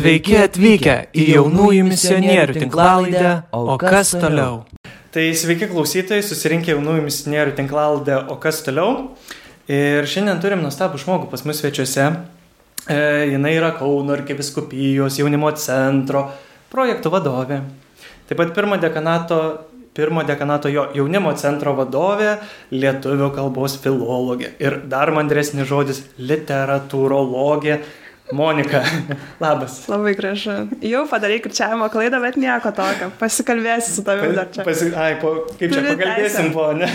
Sveiki atvykę į jaunųjų misionierių tinklalaidę, o kas toliau? Tai sveiki klausytojai, susirinkę jaunųjų misionierių tinklalaidę, o kas toliau. Ir šiandien turim nuostabų žmogų pas mus svečiuose. E, jinai yra Kauno arkiviskupijos jaunimo centro projektų vadovė. Taip pat pirmo dekanato, pirmo dekanato jo jaunimo centro vadovė, lietuvių kalbos filologė. Ir dar mandresnis žodis - literatūrologė Monika, labas. Labai gražu. Jau padarai kirčiavimo klaidą, bet nieko tokio. Pasikalbėsi su tavimi dar čia. Pasi, ai, po, kaip čia Turi pakalbėsim teisę. po, ne?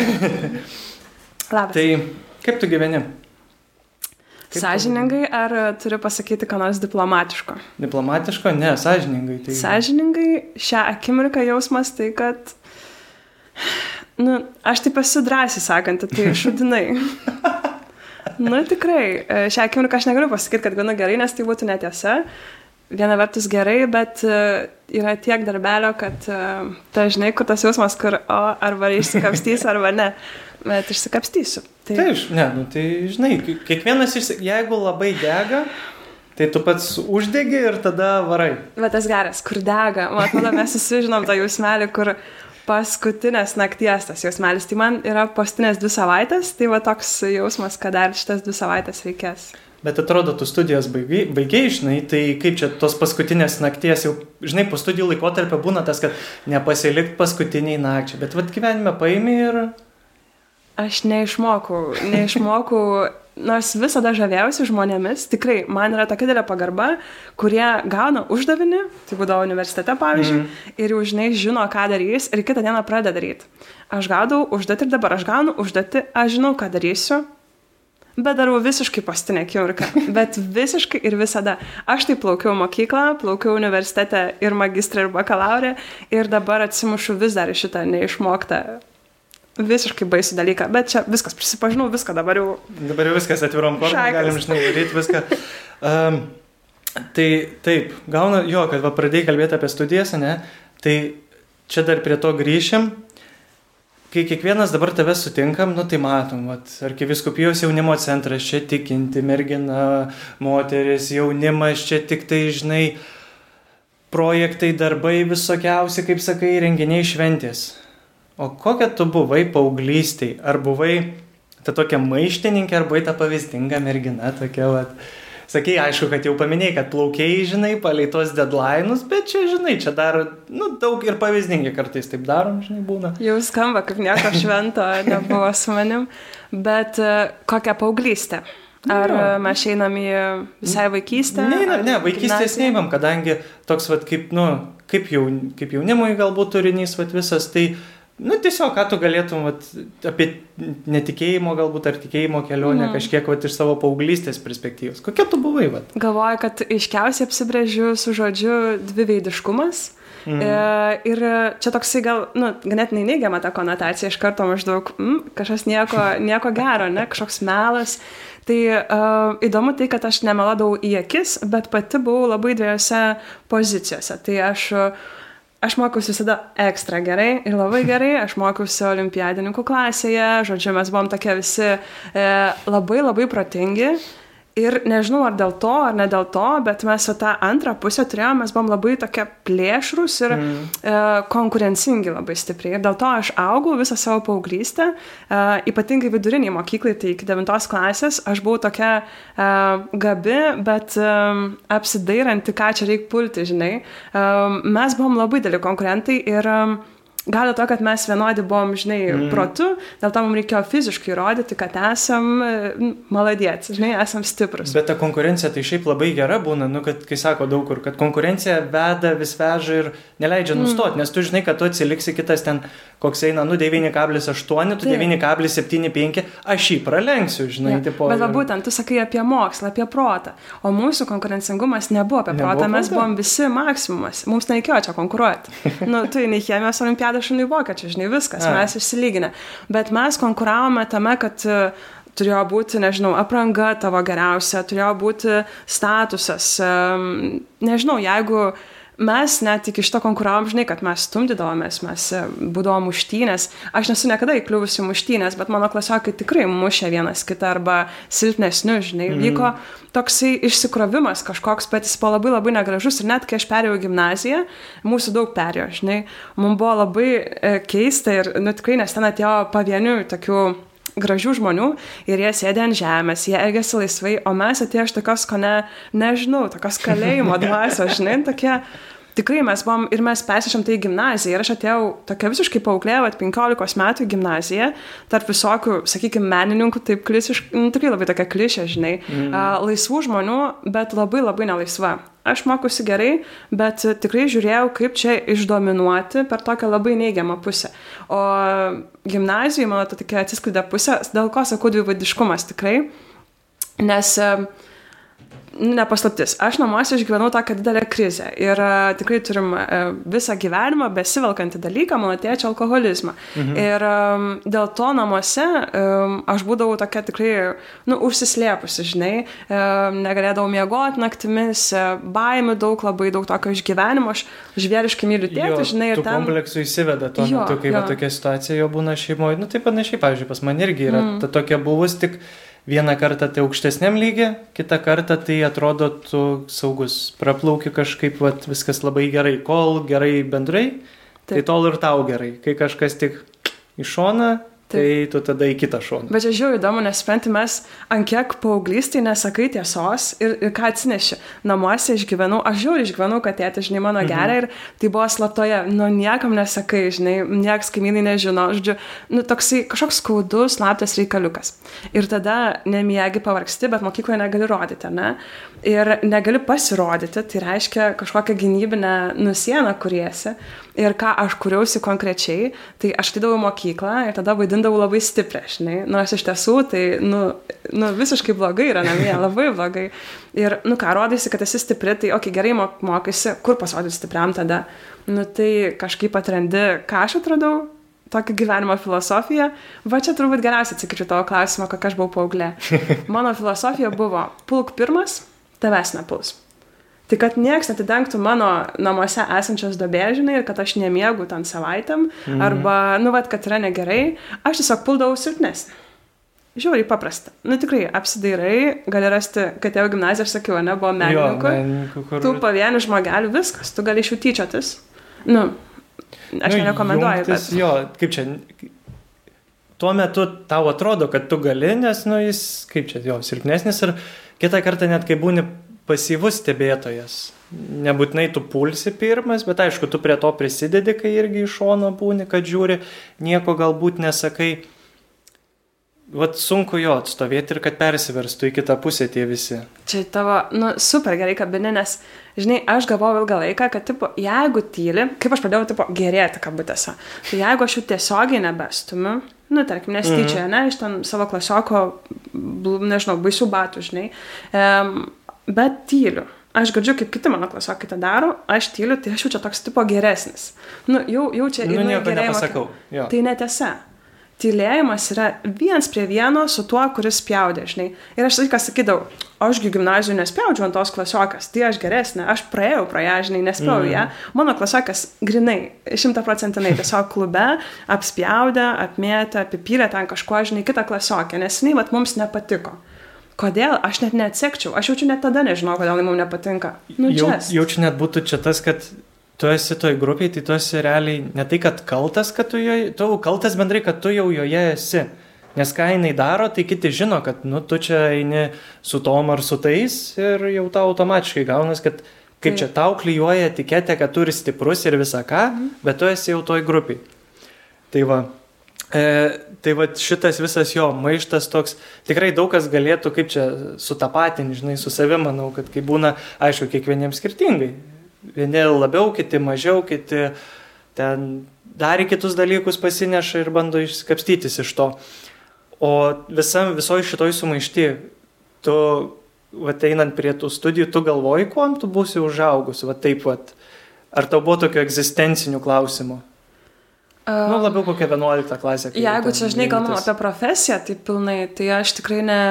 Labas. tai kaip tu gyveni? Kaip Sąžiningai ar turiu pasakyti ką nors diplomatiško? Diplomatiško? Ne, sąžiningai. Tai... Sąžiningai šią akimirką jausmas tai, kad... Nu, aš taip esu drąsiai sakanti, tai šudinai. Nu, tikrai, e, šią akimirką aš negaliu pasakyti, kad gana gerai, nes tai būtų netiesa. Viena vertus gerai, bet e, yra tiek darbelio, kad e, ta žinai, kur tas jausmas, kur o, arba išsikapstysiu, arba ne. Bet išsikapstysiu. Tai Taip, ne, nu, tai žinai, ki- kiekvienas, išsi... jeigu labai dega, tai tu pats uždegi ir tada varai. Bet tas geras, kur dega. Man atrodo, mes visi žinom tą jausmelį, kur paskutinės nakties tas jausmelis. Tai man yra paskutinės dvi savaitės, tai va toks jausmas, kad dar šitas dvi savaitės reikės. Bet atrodo, tu studijas baigiai, baigiai, žinai, tai kaip čia tos paskutinės nakties, jau, žinai, po studijų laikotarpio būna tas, kad nepasilikt paskutiniai nakčiai, bet vad gyvenime paimi ir... Aš neišmokau, neišmokau, nors visada žavėjausi žmonėmis, tikrai man yra tokia didelė pagarba, kurie gauna uždavinį, tai būdavo universitete pavyzdžiui, mm. ir jau žinai žino, ką darys ir kitą dieną pradeda daryti. Aš gaudau užduotį ir dabar aš gaunu užduotį, aš žinau, ką darysiu, bet darau visiškai pastinę akimirką, bet visiškai ir visada. Aš tai plaukiau mokyklą, plaukiau universitete ir magistrą, ir bakalaurę, ir dabar atsimušu vis dar šitą neišmoktą visiškai baisų dalyką, bet čia viskas, prisipažinau viską dabar jau. Dabar jau viskas atvirom Šakas. galim, žinai, daryti viską. Um, tai taip, gauna, jo, kad va pradėjai kalbėti apie studijas, ne, tai čia dar prie to grįšim. Kai kiekvienas dabar tave sutinkam, nu tai matom, arkiviskupijos jaunimo centras, čia tikinti mergina, moteris, jaunimas, čia tik tai, žinai, projektai, darbai visokiausi, kaip sakai, renginiai šventės. O kokia tu buvai paauglystėj? Ar buvai ta tokia maištininkė, ar buvai ta pavyzdinga mergina tokia, vat. Sakai, aišku, kad jau paminėjai, kad plaukiai, žinai, palei tos deadline'us, bet čia, žinai, čia dar, nu, daug ir pavyzdingi kartais taip darom, žinai, būna. Jau skamba kaip nieko švento nebuvo su manim, bet e, kokią paauglystę? Ar Jo. e, mes einam į visai vaikystę? Ne, ne, ne, vaikystės neimam, kadangi toks, vat, kaip, nu, kaip, jaun, kaip jaunimui galbūt turinys, vat, visas, tai, nu, tiesiog, ką tu galėtum, vat, apie netikėjimo galbūt ar tikėjimo kelionę Mhm. kažkiek, vat, iš savo paauglystės perspektyvos. Kokia tu buvai, vat? Galvoju, kad iškiausiai apsibrėžiu su žodžiu dviveidiškumas. Mhm. E, ir čia toksai gal, nu, ganėtinai neigiama ta konotacija, iš karto maždaug, mm, kažkas nieko, nieko gero, ne, kažkoks melas. Tai uh, įdomu tai, kad aš nemeladavau į akis, bet pati buvau labai dviejose pozicijose. Tai aš, uh, aš mokiausi visada ekstra gerai ir labai gerai, aš mokiausi olimpiadininkų klasėje, žodžiu, mes buvom tokie visi e, labai labai protingi. Ir nežinau, ar dėl to, ar ne dėl to, bet mes tą antrą pusę turėjome, mes buvom labai tokie plėšrus ir mm. e, konkurencingi labai stipriai. Ir dėl to aš augau visą savo paauglystę, e, ypatingai viduriniai mokyklai, tai iki devintos klasės aš buvau tokia e, gabi, bet e, apsidairanti, ką čia reikia pulti, žinai. E, mes buvom labai dėli konkurentai ir e, Gal dėl to, kad mes vienodi buvom, žinai, mm. protu, dėl to mums reikėjo fiziškai įrodyti, kad esam e, maladėts, žinai, esam stiprus. Bet ta konkurencija tai šiaip labai gera būna, nu, kad, kai sako daug kur, kad konkurencija veda, vis veža ir neleidžia nustoti, mm. nes tu žinai, kad tu atsiliksi kitas ten, koks eina, nu, 9,8, tu Taip. 9,75, aš jį pralenksiu, žinai, Jo, tipo. Bet va būtent, tu sakai apie mokslą, apie protą, o mūsų konkurencingumas nebuvo apie Nebuvo protą, mes proto? buvom visi maksimumas, mums nereikėjo čia konkuruoti. nu, tu nei chemijos olimpiadą, šunai vokiečiai, žinai, viskas, A. mes išsilyginę. Bet mes konkuravome tame, kad e, turėjo būti, nežinau, apranga tavo geriausia, turėjo būti statusas. Nežinau, jeigu mes net iki šito konkuravom, žinai, kad mes stumdydavomės, mes e, būdavom muštynės. Aš nesu niekada įkliuvusi muštynės, bet mano klasiokai tikrai mušė vienas kitą arba silpnesnių, žinai. Mhm. Vyko toksai išsikrovimas kažkoks, bet jis buvo labai labai negražus ir net kai aš perėjau gimnaziją, mūsų daug perėjo, žinai. Mums buvo labai e, keista ir, nu tikrai, nes ten atėjo pavienių tokių gražių žmonių ir jie sėdė ant žemės, jie elgėsi laisvai, o mes atėjo iš tokios, ko ne, nežinau, tokios kalėjimo dvasios, žinai, tokie. Tikrai mes buvom ir mes persišėm tai į gimnaziją ir aš atėjau tokia visiškai paauglė, vat 15 metų į gimnaziją, tarp visokių, sakykime, menininkų, taip klisiškai, nu, tikrai labai tokia klišė, žinai, mm. laisvų žmonių, bet labai labai nelaisva. Aš mokusi gerai, bet tikrai žiūrėjau, kaip čia išdominuoti per tokią labai neigiamą pusę. O gimnazijoje mano ta tokia atsiskleidė pusė, dėl ko sakau dvivadiškumas tikrai, nes uh, nepaslaptis. Aš namuose išgyvenau tokią didelę krizę ir uh, tikrai turim uh, visą gyvenimą besivelkantį dalyką, mano tėčio alkoholizmą. Mhm. Ir um, dėl to namuose um, aš būdavau tokia tikrai, nu, užsislėpusi, žinai, um, negalėdavau miegoti naktimis, uh, baimių daug, labai daug tokio išgyvenimo, aš žvėriškai myliu tėtį, žinai, ir ten... kompleksų įsiveda tuo jo, metu, kai jo. va, tokia situacija jo būna šeimoje. Nu, tai panašiai, pavyzdžiui, pas man irgi yra mm. ta tokia buvus tik vieną kartą tai aukštesniam lygiai, kitą kartą tai atrodo tu saugus, praplauki kažkaip, vat, viskas labai gerai, kol gerai bendrai, tai Taip. tai tol ir tau gerai, kai kažkas tik iš šona, tai tu tada į kitą šoną. Bet čia žiūrėjau įdomu, nes sprenti mes ant kiek paauglystai nesakai tiesos ir, ir ką atsineši. Namuose išgyvenau, aš žiūrėjau, išgyvenau, kad tėtė, žinai, mano mhm. gerai ir tai buvo slaptoje, nu niekam nesakai, žinai, nieks kaimynai nežino, žodžiu, nu toksai kažkoks skaudus, slaptas reikaliukas. Ir tada nemiegi pavargsti, bet mokykloje negali rodyti, ne? Ir negali pasirodyti, tai reiškia kažkokią gynybinę nusieną kuriesi ir ką aš kuriausi konkrečiai, tai aš atidavau mokyklą ir tada vaidindavau labai stipriai, žinai, nors iš tiesų tai, nu, nu visiškai blogai yra namie, labai blogai. Ir, nu ką, rodaisi, kad esi stipri, tai, okei, okay, gerai mok mokysi, kur pasirodyti stipriam tada. Nu tai kažkaip atrandi, ką aš atradau, tokią gyvenimo filosofiją. Va čia turbūt geriausiai atsakyčiau tavo klausimą, kokia aš buvau paauglė. Mano filosofija buvo, pulk pirmas, tavęs nepuls. Tai kad nieks atidengtų mano namuose esančios dobėžinai ir kad aš nemiegu ten savaitėm, mhm. arba, nu, vad, kad yra negerai, aš tiesiog puldavau silpnesnį. Žiūrėjau, paprasta. Nu tikrai, apsidairai, gali rasti, kad jau gimnazija, aš sakiau, ne, buvo menininkų. Jo, kur... Tų pavienių žmogelių, viskas, tu gali iš jų tyčiotis. Nu, aš nu, nerekomenduoju. Bet... Jo, kaip čia, tuo metu tau atrodo, kad tu gali, nes, nu, jis, kaip čia, jo, silpnesnis ir kitą kartą net kai būni pasyvus stebėtojas. Nebūtinai tu pulsi pirmas, bet aišku, tu prie to prisidedi, kai irgi iš šono būni, kad žiūri, nieko galbūt nesakai. Vat sunku jo atstovėti ir kad persiverstų į kitą pusę tie visi. Čia tavo, nu, super gerai kabinė, nes, žinai, aš galvojau ilgą laiką, kad, tipo, jeigu tyli, kaip aš pradėjau, tipo, gerėti kabutėse, tai jeigu aš jų tiesiogiai nebestumiu, nu, tarkim, nestyčia, mm -hmm. ne, iš ten savo klasioko, nežinau, baisių batų, žinai, um, bet tyliu. Aš girdžiu, kaip kiti mano klasiokai tą daro, aš tyliu, tai aš jau čia toks tipo geresnis. Nu, jau, jau čia nu, nieko nepasakau. Jo. Tai netiesa. Tylėjimas yra viens prie vieno su tuo, kuris spjaudė, žinai. Ir aš laiką sakydavau, ašgi gimnazijoje nespjaudžiu ant tos klasiokas, tai aš geresnė, aš praėjau pro ją, žinai, nespėjau mm. ją. Mano klasiokas grinai, šimtaprocentinai tiesiog klube apspjaudė, apmėtė, apipylė ten kažko, žinai, kitą klasiokę, nes jinai, vat, mums nepatiko. Kodėl? Aš net neatsekčiau. Aš jaučiu net tada nežinau, kodėl mums nepatinka. Nu, Jau, jaučiu net būtų čia tas, kad tu esi toj grupiai, tai tu esi realiai ne tai, kad kaltas, kad tu joje, tu kaltas bendrai, kad tu jau joje esi. Nes ką jinai daro, tai kiti žino, kad nu, tu čia eini su tom ar su tais ir jau tau automatiškai gaunas, kad kaip tai. čia tau klyjuoja etiketė, kad turi stiprus ir visą ką, mhm. bet tu esi jau toj grupiai. Tai va, E, tai va šitas visas jo maištas toks, tikrai daug kas galėtų kaip čia sutapatinti, žinai, su savimi, manau, kad kai būna, aišku, kiekvieniems skirtingai. Vieni labiau, kiti mažiau, kiti ten dar į kitus dalykus pasineša ir bando išskapstytis iš to. O visa, visoji šitoj sumaišti, tu, va, einant prie tų studijų, tu galvoji, kuo tu būsi užaugus, va taip, va. Ar tau buvo tokio egzistencinių klausimų? Nu, labiau kokią 11 klasę. Jeigu čia, žinai, kalbam apie profesiją, tai pilnai, tai aš tikrai ne,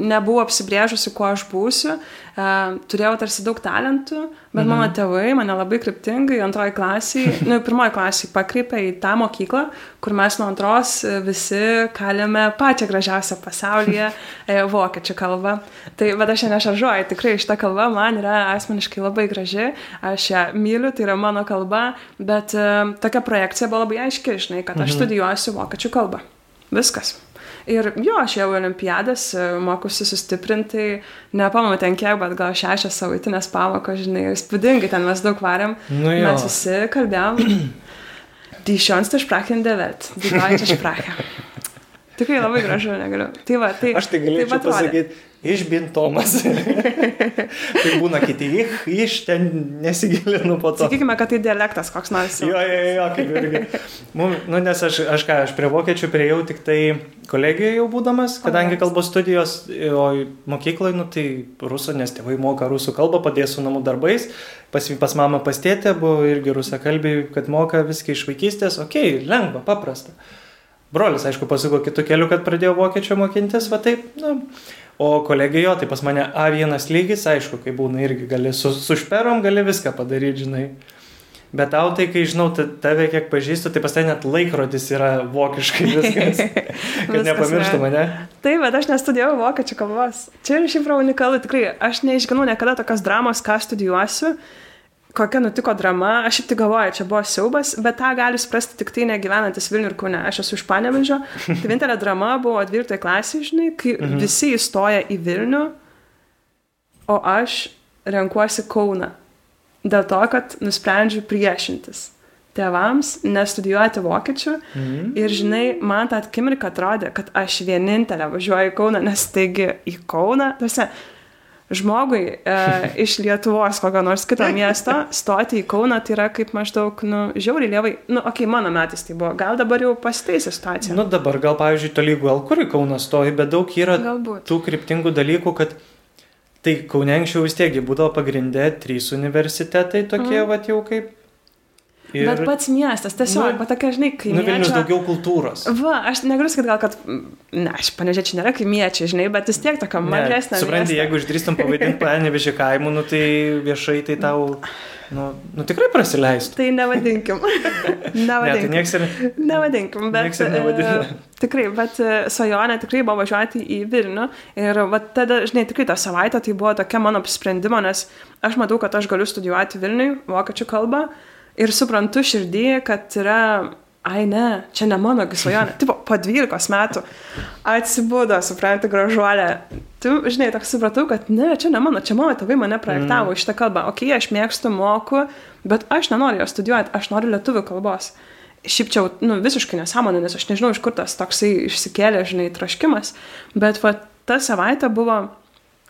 nebuvau apsibrėžusi, kuo aš būsiu. E, turėjau tarsi daug talentų, bet mhm. mano tėvai mane labai kryptingai antroji klasiai, nu, pirmoji klasiai pakreipė į tą mokyklą, kur mes nuo antros visi kalėme pačią gražiausią pasaulyje e, vokiečių kalbą. Tai, bet aš ją nešaržuoju, tikrai šitą kalbą man yra asmeniškai labai graži, aš ją myliu, tai yra mano kalba, bet e, tokia projekcija buvo labai aiški, žinai, kad aš studijuosiu vokiečių kalbą. Viskas. Ir jo, aš jau olimpiadas, e, mokusi sustiprinti, nepamenu ten kiek, bet gal šešias savaitinės pamokos, žinai, įspūdingai ten mes daug varėm. Nu jo. mes visi kalbėjom. Die schönste Sprache in der Welt. Die deutsche Sprache. Tikrai labai gražu, negaliu. Tai va, tai, Aš tai galėčiau atrodė. pasakyti, išbintomas. tai būna kiti, ich, iš ten nesigilinu po to. Sakykime, kad tai dialektas koks nors. Jo, jo, jo, kaip irgi. Mum, nu, nes aš, aš ką, aš prie vokiečių prieėjau tik tai kolegijoje jau būdamas, kadangi kalbos studijos, o mokykloje, nu tai rusų, nes tėvai moka rusų kalbą, padės su namų darbais, pas, pas mamą pastėtė, buvo irgi rusakalbiai, kad moka viską iš vaikystės, okei, okay, lengva, paprasta. Brolis, aišku, pasuko kitų kelių, kad pradėjo vokiečio mokintis, va taip, nu. O kolegijo, tai pas mane A1 lygis, aišku, kai būna irgi gali su, su šperom, gali viską padaryti, žinai. Bet tau tai, kai žinau ta- tave kiek pažįstu, tai pas tai net laikrodis yra vokiškai viskas. kad nepamirštų yra. mane. Taip, bet aš nestudijavau vokiečių kalbos. Čia ir šiaip yra unikalu, tikrai. Aš neišginau niekada tokios dramos, ką studijuosiu. Kokia nutiko drama, aš šiaip tik galvoju, čia buvo siaubas, bet tą gali suprasti tik tai negyvenantis Vilnių ir Kūne. Aš esu iš Panevežio. Tai vienintelė drama buvo 12 klasė, žinai, kai mhm. visi įstoja į Vilnių, o aš renkuosi Kauną. Dėl to, kad nusprendžiu priešintis tėvams, nestudijuoti vokiečių. Mhm. Ir žinai, man tą akimirką atrodė, kad aš vienintelė važiuoju į Kauną, nes taigi į Kauną, tuose žmogui e, iš Lietuvos, kokio nors kito miesto, stoti į Kauną, tai yra kaip maždaug, nu, žiauriai lievai, nu, okei, okay, mano metais tai buvo, gal dabar jau pasitaisė situacija. Nu dabar gal, pavyzdžiui, tolygų gal kur į Kauną stoji, bet daug yra Galbūt. tų kryptingų dalykų, kad tai Kaune anksčiau vis tiekgi būdavo pagrindė trys universitetai tokie, mm. va jau kaip. Ir... Bet pats miestas, tiesiog, Nu, tokia, žinai, kai... Nu, Vilnius daugiau kultūros. Va, aš negaliu sakyti gal, kad, ne, aš panežiūrėčiau, nėra kaimiečiai, žinai, bet vis tiek tokio mažesnė. Supranti, jeigu išdrįstum pavadinti panevežį kaimų, nu, tai viešai tai tau, nu, nu tikrai prasileistų. Tai nevadinkim. Ne, tai nevadinkim. nieks ir... Nevadinkim, bet. Nieks ir nevadina. e, Tikrai, bet e, svajonė tikrai buvo važiuoti į Vilnių. Ir va, tada, žinai, tikrai tą savaitę tai buvo tokia mano apsisprendimo, nes aš matau, kad aš galiu studijuoti Vilniui vokiečių kalbą ir suprantu širdį, kad yra, ai ne, čia ne mano svajonė. Tipo, po 12 metų atsibudo, suprantu, gražuolė. Tu, žinai, toks supratau, kad ne, čia ne mano, čia mano tėvai mane projektavo mm. šitą kalbą. Ok, aš mėgstu, moku, bet aš nenoriu jos studijuoti, aš noriu lietuvių kalbos. Šiaip čia, nu, visiškai nesąmonė, nes aš nežinau, iš kur tas toksai išsikėlė, žinai, troškimas. Bet va, ta savaitė buvo,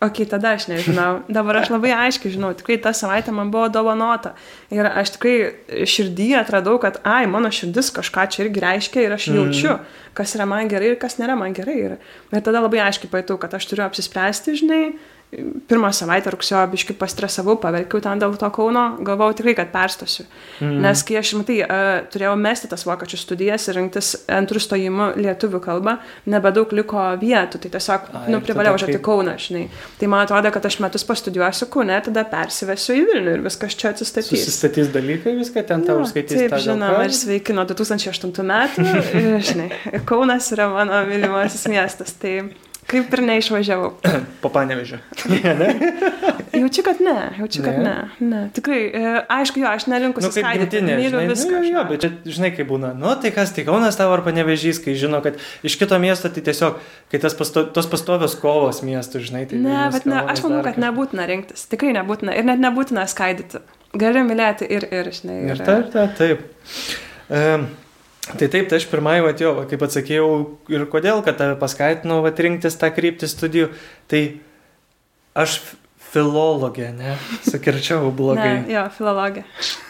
okay, tada aš nežinau. Dabar aš labai aiškiai žinau, tikrai ta savaitė man buvo dovanota. Ir aš tikrai širdį atradau, kad, ai, mano širdis kažką čia irgi reiškia ir aš jaučiu, kas yra man gerai ir kas nėra man gerai. Ir, ir tada labai aiškiai pajutau, kad aš turiu apsispręsti, žinai. Pirmą savaitę rugsėjo biškai pastresavau, paverkiau ten dėl to Kauno, galvojau tikrai, kad perstosiu. Mm. Nes kai aš, matai, uh, turėjau mesti tas vokiečių studijas ir rinktis antrų stojimų lietuvių kalbą, nebedaug liko vietų, tai tiesiog, Ai, nu, privalėjau važiuoti kaip- Kauną, žinai. Tai man atrodo, kad aš metus pastudijuosiu Kaune, tada persivesiu į Vilnių ir viskas čia atsistatys. Susistatys dalykai, viską ten tau užskaitys. Taip, žinoma, ir sveiki nuo 2008 metų. Žinai, Kaunas yra mano mylimasis miestas, tai kaip ir neišvažiavau. Po panevežio. Jaučiu, kad ne, jaučiu, kad Ne? ne. ne. Tikrai, e, aišku, jo, aš nelinkusi Nu, skaidyti, myliu žinai, viską. nu, jo, bet čia, žinai, kaip būna. Nu, tai kas, tai Kaunas tavo ar panevežys, kai žino, kad iš kito miesto tai tiesiog, kai tas pasto, tos pastovios kovos miestų, žinai, tai... Ne, bet ne, aš manau, kad nebūtina rinktis. Tikrai nebūtina. Ir net nebūtina skaidyti. Gali mylėti ir, ir žinai. Ir taip, taip, taip. Um, tai taip, tai aš pirmai, va, kaip atsakėjau, ir kodėl, kad tave paskatinau, va, rinktis tą kryptį studijų, tai aš filologė, ne, sakirčiau blogai. Ne, jo, filologija.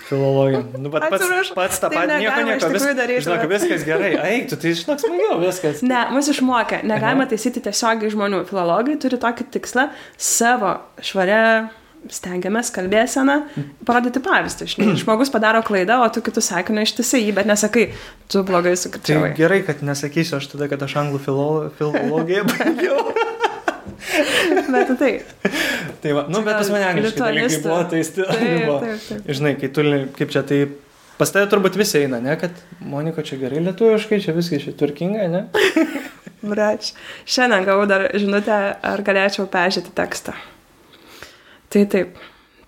Filologija. Nu, bet pats, Atsiprašau, pats tą patį, nieko, negalima iš nieko, vis, daryti, žinok, viskas gerai, eik, tu tai žinok, smagiau, viskas. Ne, mus išmokė. Negalima taisyti tiesiogiai žmonių. Filologai turi tokį tikslą savo švaria stengiamės kalbėseną parodyti pavyzdį. Žinai, žmogus padaro klaidą, o tu kitų sakinių ištisai jį, bet nesakai, tu blogai Tai sukirčiavai. gerai, kad nesakysiu aš tada, kad aš anglų filo- filologiją baigiau. Bet tai. tai va, nu, bet pas mane angliškai dalykai buvo, tai sti- Taip, buvo. taip, taip. Žinai, kai tu, kaip čia, tai pas tave turbūt visi eina, ne, kad Moniko čia gerai lietuviškai, čia viskas čia turkinga, ne? Brač. Šiandien gavau dar žinutę, ar galėčiau peržiūrėti tekstą. Tai taip.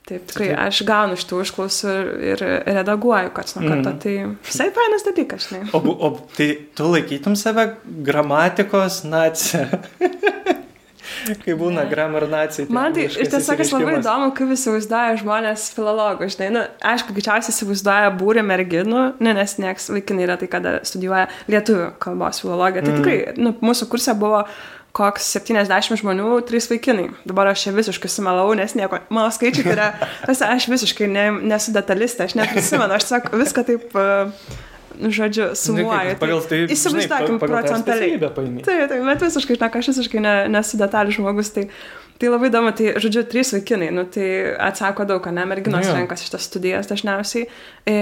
Taip, tikrai, Taip. aš gaunu šitų užklausų ir, ir redaguoju, kad nuo karto. Mhm. Tai visai fainas dalykas, žinai. O, o tai tu laikytum save gramatikos nacija? kai būna grammar nacija. Man tai iš tiesų kas labai įdomu, kaip įsivaizduoja žmonės filologų, žinai, nu, aišku, greičiausiai įsivaizduoja būrį merginų, ne, nes nieks vaikinai yra tai, kada studijuoja lietuvių kalbos filologiją. Tai Mm. tikrai, nu, mūsų kurse buvo koks 70 žmonių, 3 vaikinai. Dabar aš čia visiškai sumelau, nes nieko, mano skaičiai tai yra, tas aš visiškai ne, nesu detalistė, aš neprisimenu, aš tiesiog viską taip, uh, nu, žodžiu, sumuoju. Pagal tai, Įsivaizduokim procentaliai. Taip. Taip, bet visiškai, na, aš visiškai ne, nesu detalių žmogus, tai, tai labai įdomu, tai, žodžiu, trys vaikinai, nu, tai atsako daug, ne, merginos jo. renkasi šitas studijas dažniausiai. E,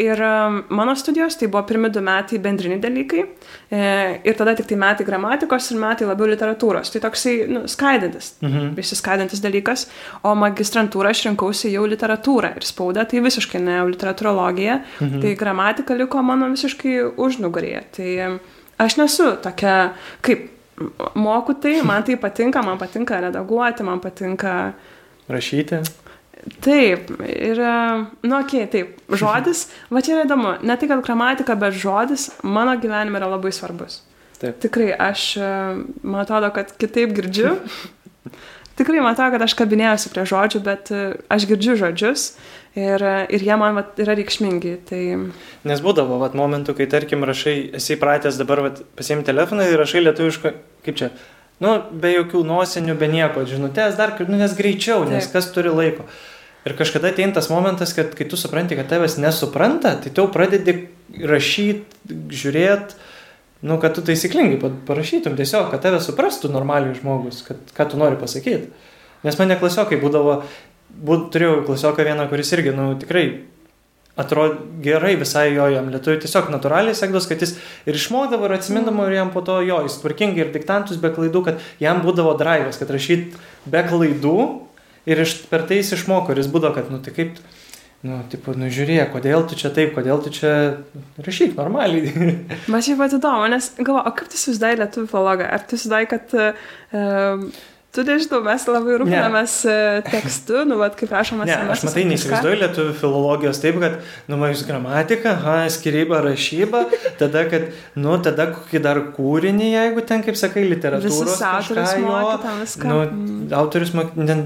ir um, mano studijos, tai buvo pirmi du metai bendriniai dalykai, e, ir tada tik tai metai gramatikos ir metai labiau literatūros. Tai toksai, nu, skaidantis, Mhm. išsiskaidantis dalykas, o magistrantūrą aš rinkausi jau literatūrą ir spaudą, tai visiškai ne literatūrologija, Mhm. tai gramatika liko mano visiškai užnugarėje. Tai em, aš nesu tokia, kaip moku tai, man tai patinka, man patinka redaguoti, man patinka. Rašyti. Taip, ir, nu, okei, okay, taip, žodis, va čia yra įdomu, ne tik gramatika, bet žodis mano gyvenime yra labai svarbus. Taip. Tikrai, aš, man atrodo, kad kitaip girdžiu. Tikrai man atrodo, kad aš kabinėjausi prie žodžių, bet aš girdžiu žodžius ir, ir jie man vat, yra reikšmingi. Tai Nes būdavo vat, momentų, kai, tarkim, rašai, esi pratęs dabar vat, pasiimti telefoną ir rašai lietuvišką, kaip čia, nu, be jokių nosinių, be nieko, žinutės, dar, nu, nes greičiau, nes Taip. kas turi laiko. Ir kažkada ateina tas momentas, kad kai tu supranti, kad tavęs nesupranta, tai tu pradedi rašyti, žiūrėti, nu, kad tu taisyklingai pa- parašytum tiesiog, kad tave suprastų normaliai žmogus, kad ką tu nori pasakyti. Nes mane klasiokai būdavo, būt, turėjau klasioką vieną, kuris irgi, nu, tikrai atrodo gerai visai jo jam lietuvių, tiesiog natūraliai sekdos, kad jis ir išmokdavo ir atsimindavo ir jam po to jo, jis tvarkingai ir diktantus be klaidų, kad jam būdavo drivas, kad rašyt be klaidų ir iš, per tai jis išmoko ir jis būdavo, kad, nu tai kaip, nu, tipo, nu žiūrėk, kodėl tu čia taip, kodėl tu čia rašyk normaliai. Man šiaip pat įdomu, nes galvoju, o kaip tu įsivaizduoji lietuvių filologą? Ar tu įsivaizduoji, kad uh, tu nežinau, mes labai rūpinamės uh, tekstu, nu, vat, kaip rašomas Ne, aš matai, neįsivaizduoju lietuvių filologijos taip, kad, nu, jūs gramatika, ha, skirybą, rašybą, tada, kad, nu, tada kokį dar kūrinį, jeigu ten, kaip sakai, literatūros. Visus autorius tam viską. Nu, Mm. autorius mok... ne,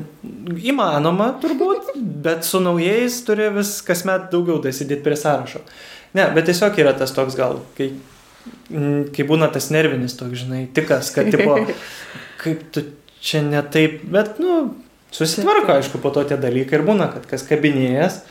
įmanoma turbūt, bet su naujais turi vis kasmet daugiau dasidėti prie sąrašo. Ne, bet tiesiog yra tas toks gal, kai, kai būna tas nervinis toks, žinai, tikas, kad, tipo, kaip tu čia ne taip, bet, nu, susitvarko, aišku, po to tie dalykai ir būna, kad kas kabinėjas,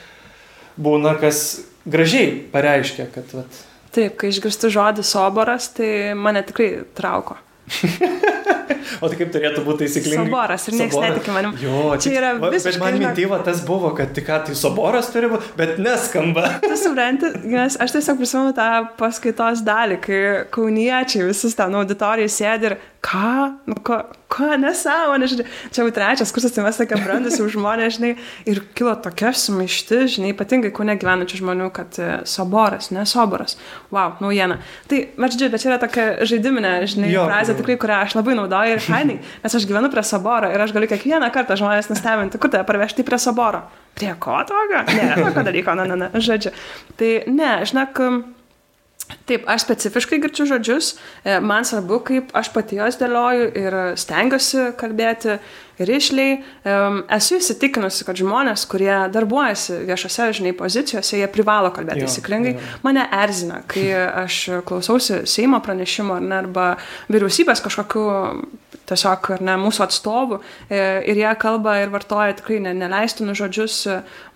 būna kas gražiai pareiškia, kad, vat, Taip, kai išgirstu žodį soboras, tai mane tikrai trauko. o tai kaip turėtų būti taisyklingai. Soboras ir niekas netiki manim. Jo, Čia yra va, Bet visiškai, man mintyva tas buvo, kad tik ką tai soboras turi būti, bet neskamba. Tu supranti, nes aš tiesiog prisimenu tą paskaitos dalį, kai kauniečiai visus ten auditorijai sėdi ir ką, nu, ko, ko nesąmonė, žinai. Čia jau trečias kursas, tai mes tokia brandus jau žmonės, žinai, ir kilo tokia sumaišti, žinai, ypatingai kūne gyvenančių žmonių, kad e, soboras, ne soboras. Wow, naujiena. Tai, žodžiu, bet čia yra tokia žaidiminė, žinai, Jo, frazė, tikrai, kurią aš labai naudoju ir fainai, nes aš gyvenu prie soboro ir aš galiu kiekvieną kartą žmonės nustebinti, kur tave parvežti prie soboro. Prie ko tokio? Ne, tokio dalyko, ne, ne, ne, žodžiu. Tai ne, žinok, Taip, aš specifiškai girčiu žodžius, e, man svarbu, kaip aš pati juos dėlioju ir stengiuosi kalbėti rišliai. Em, Esu įsitikinusi, kad žmonės, kurie darbuojasi viešose, žinai, pozicijose, jie privalo kalbėti jo. Mane erzina, kai aš klausausi Seimo pranešimo ar ne, arba vyriausybės kažkokiu tiesiog ar ne mūsų atstovų e, ir jie kalba ir vartoja tikrai ne, neleistinus žodžius.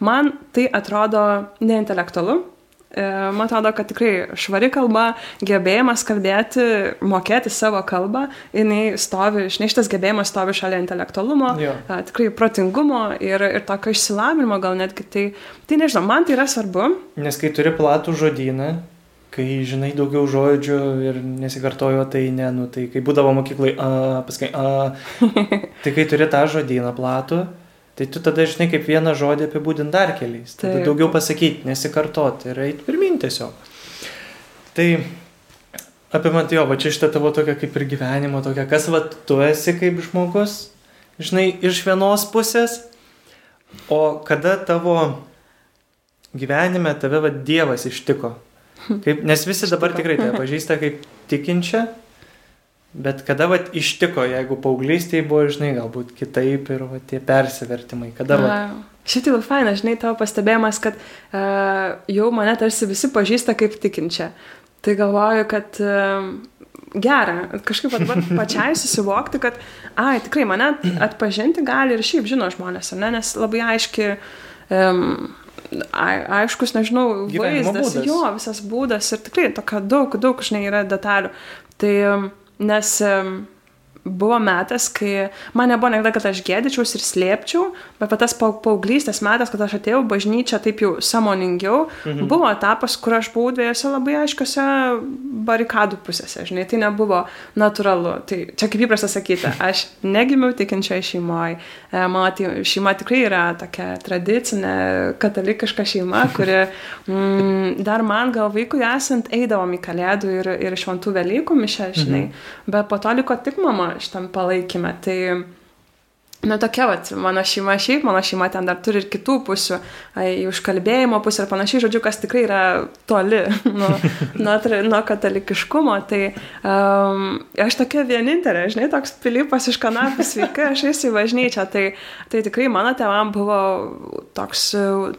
Man tai atrodo neintelektualu. E, man atrodo, kad tikrai švari kalba, gebėjimas kalbėti, mokėti savo kalbą, jinai stovi, žinai, šitas gebėjimas stovi šalia intelektualumo, Jo. tikrai protingumo ir, ir tokio išsilavinimo gal netgi. Tai, tai nežinau, man tai yra svarbu. Nes kai turi platų žodyną, kai žinai daugiau žodžių ir nesikartojo, tai ne, nu tai kai būdavo mokyklai, a, paskai, a, tai kai turi tą žodyną platų, tai tu tada žinai kaip vieną žodį apibūdint dar keliais. Tada Taip. daugiau pasakyti, nesikartoti ir eiti pirmin tiesiog. Tai apimant jo, va čia šitą tavo tokia kaip ir gyvenimo tokia, kas va tu esi kaip žmogus, žinai, iš vienos pusės, o kada tavo gyvenime tave va Dievas ištiko. Kaip, nes visi dabar tikrai tave pažįsta kaip tikinčią, bet kada va ištiko, jeigu paauglystėje buvo, žinai, galbūt kitaip ir va tie persivertimai, kada va. Šitai labai faina, žinai, tavo pastebėjimas, kad uh, jau mane tarsi visi pažįsta kaip tikinčią. Tai galvoju, kad uh, gera, kažkaip dabar pačiai susivokti, kad, ai, tikrai mane atpažinti gali ir šiaip žino žmonės, ne, nes labai aiški, um, ai, aiškus, nežinau, Gyvenimo vaizdas, būdas. jo, visas būdas ir tikrai tokia daug, daug, žinai, yra detalių. Tai um, nes um, buvo metas, kai man nebuvo niekada, kad aš gėdyčiaus ir slėpčiau, bet tas paauglystės metas, kad aš atėjau bažnyčią taip jau samoningiau, mhm. buvo etapas, kur aš buvau dviejose labai aiškiose barikadų pusėse, žinai, tai nebuvo natūralu. Tai čia kaip įprasta sakyti, aš negimiau tikinčioje šeimoje, mano šeima tikrai yra tokia tradicinė katalikiška šeima, kuri mm, dar man gal vaikui esant eidavom į kalėdų ir, ir šventų Velykų mišę, žinai, mhm. bet po to liko tik mama šitam palaikymę. Tai, Na tokia, vat, mano šeima šiaip, mano šeima ten dar turi ir kitų pusių, ai, užkalbėjimo pusę ir panašiai, žodžiu, kas tikrai yra toli nuo, nuo, nuo katalikiškumo. Tai um, aš tokia vienintelė, žinai, toks pilypas iš kanapų sveika, aš esu į bažnyčią. Tai, tai tikrai mano tėvam buvo toks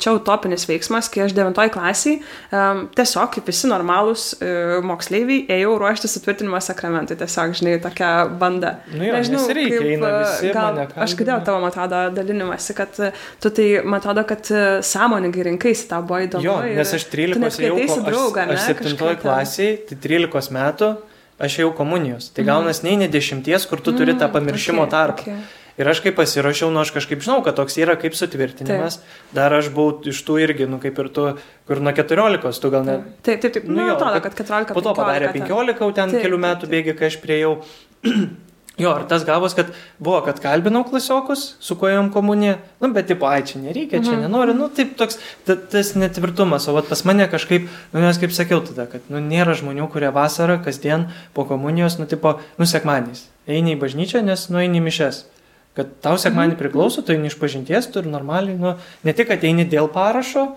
čia utopinis veiksmas, kai aš 9 klasiai um, tiesiog kaip visi normalūs uh, moksleiviai ėjau ruošti sutvirtinimo sakramentui. Tiesiog, žinai, tokia banda. Nu jo, nes reikia, eina uh, visi, gal, mane aš girdėjau tavo, man atrodo, dalinimąsi, kad uh, tu tai, man atrodo, kad uh, sąmoningai rinkaisi, tau buvo įdomu. Jo, nes aš tu 13 net jau, ko- draugą, aš, ne, aš 7 kažkaip ten. klasiai, tai 13 metų aš jau komunijos. Tai gaunas nei ne 10, kur tu turi tą pamiršimo Mm. okei, tarpą. okei. Ir aš kaip pasiruošiau, nu aš kažkaip žinau, kad toks yra kaip sutvirtinimas. Dar aš buvau iš tų irgi, nu kaip ir tu, kur nuo 14, tu gal net... Taip, taip, taip. Nu Nu, jo, atrodo, kad kad 14. Po to padarė 15 ten. 15, jau ten Taip, kelių taip, metų taip. bėgi, kai aš priejau. Jo, ir tas gavos, kad buvo, kad kalbinau klasiokus, su kuo jom komunija, nu, bet tipo, ai, čia nereikia, čia Mhm. nenoriu, nu, taip toks, ta, tas netvirtumas, o vat pas mane kažkaip, nu, nes kaip sakiau tada, kad, nu, nėra žmonių, kurie vasarą, kasdien po komunijos, nu, tipo, nu, sekmaniais, eini į bažnyčią, nes, nu, eini į mišes. Kad tau sekmanį priklauso, tu eini iš pažinties, tu ir normaliai, nu, ne tik, kad eini dėl parašo,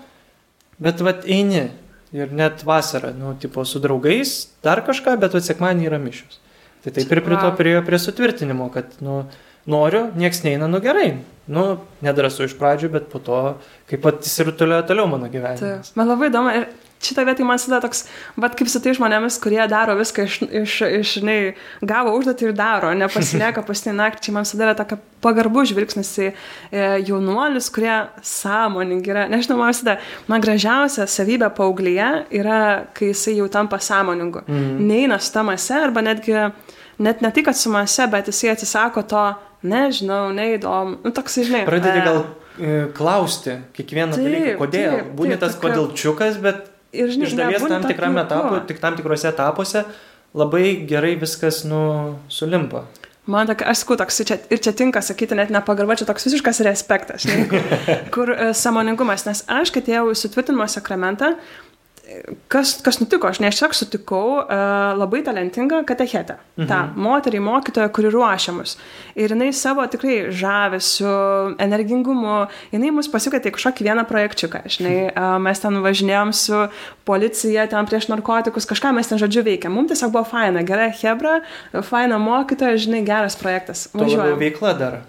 bet, vat, eini. Ir net vasarą, nu, tipo, su draugais, dar kažką, bet, vat, sekmanį yra mišios. Tai taip ir prie to priejo prie sutvirtinimo, kad, nu, noriu, nieks neina, nu gerai. Nu, nedrasu iš pradžių, bet po to, kaip pat įsirutuliojo toliau mano gyvenimas. Taip. Man labai įdomu ir šitą vietą man visada toks, bet kaip su tai žmonėmis, kurie daro viską iš, iš, iš žinai, gavo užduotį ir daro, nepasilieka pastinį naktį, man visada yra tokia pagarbu žvilgsnis į e, jaunuolius, kurie sąmoningi yra. Nežinau, man visada, man gražiausia savybė paauglėje yra, kai jisai jau tampa sąmoningu. Mm. Neina su tamase arba netgi, net ne tik, kad su mase, bet jisai atsisako to, nežinau, neįdomu. Nu, toks, žinai. Pradedi e, gal e, klausti kiekvieną Taip, dalyką, kodėl. taip, Būni taip, tas kodėlčiukas, bet Ir, žinai, iš dalies tam tikram jo. tik tam tikrose etapuose labai gerai viskas, nu, sulimpa. Man tokia, aš sakau, toks čia, ir čia tinka sakyti net nepagarba, čia toks visiškas respektas, žinai, kur, kur e, samoningumas, nes aš, kai atėjau į sutvirtinimo sakramentą, e, kas, kas nutiko, aš ne aš tiesiog sutikau uh, labai talentingą katechetę, mhm. tą moterį mokytoją, kuri ruošia mus. Ir jinai savo tikrai žavesiu, energingumu, jinai mus pasikvietė kažkokį vieną projekčiuką, žinai, uh, mes ten važinėjom su policija, ten prieš narkotikus, kažką mes ten žodžiu veikėm. Mums tiesiog buvo faina, gera hebra, faina mokytoja, žinai, geras projektas. Važiuojam. veikla dar.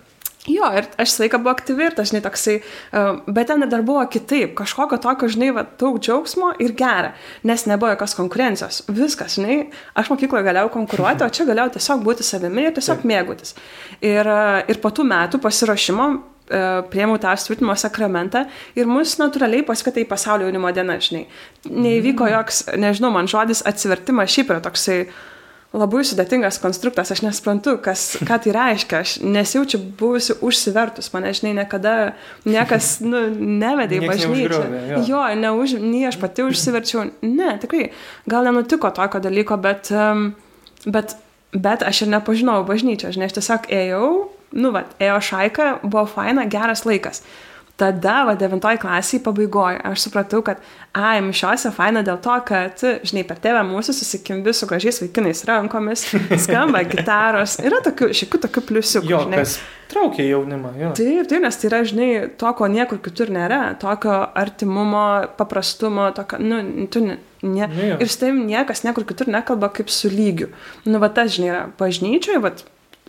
Jo, ir aš visą laiką buvau aktyvi ir tas, žinai, toksai, uh, bet ten dar buvo kitaip, kažkokio tokio, žinai, va, daug džiaugsmo ir gera, nes nebuvo jokios konkurencijos. Viskas, žinai, aš mokykloje galėjau konkuruoti, o čia galėjau tiesiog būti savimi ir tiesiog mėgautis. Ir, uh, ir po tų metų pasiruošimo e, priemiau tą sutvirtinimo sakramentą ir mus natūraliai į pasaulio jaunimo dieną, žinai. Neįvyko joks, nežinau, man žodis atsivertimas šiaip yra toksai labai sudėtingas konstruktas, aš nesuprantu, kas, ką tai reiškia, aš nesijaučiu buvusi užsivertus, mane, žinai, niekada niekas nu, nevedė į bažnyčią. jo. Jo, neuž, nei aš pati užsiverčiau, ne, tikrai, gal nenutiko tokio dalyko, bet, bet, bet aš ir nepažinojau bažnyčią, žinai, aš tiesiog ėjau, nu, va, ėjo šaika, buvo faina, geras laikas. Tada, va, devintoji klasiai pabaigoje, aš supratau, kad, ai, mišiuose faina dėl to, kad, žinai, per tėvę mūsų susikimbi su gražiais vaikinais rankomis, skamba gitaros, yra tokių, šiek tiek tokių pliusiukų, Jo, žinai. kas traukia jaunimą, jo. Taip, taip, nes tai yra, žinai, to, ko niekur kitur nėra, tokio artimumo, paprastumo, tokio, nu, tu ne. ne Nu ir su tavim niekas niekur kitur nekalba kaip su lygiu. Nu, va, tas, žinai, yra bažnyčioje, va,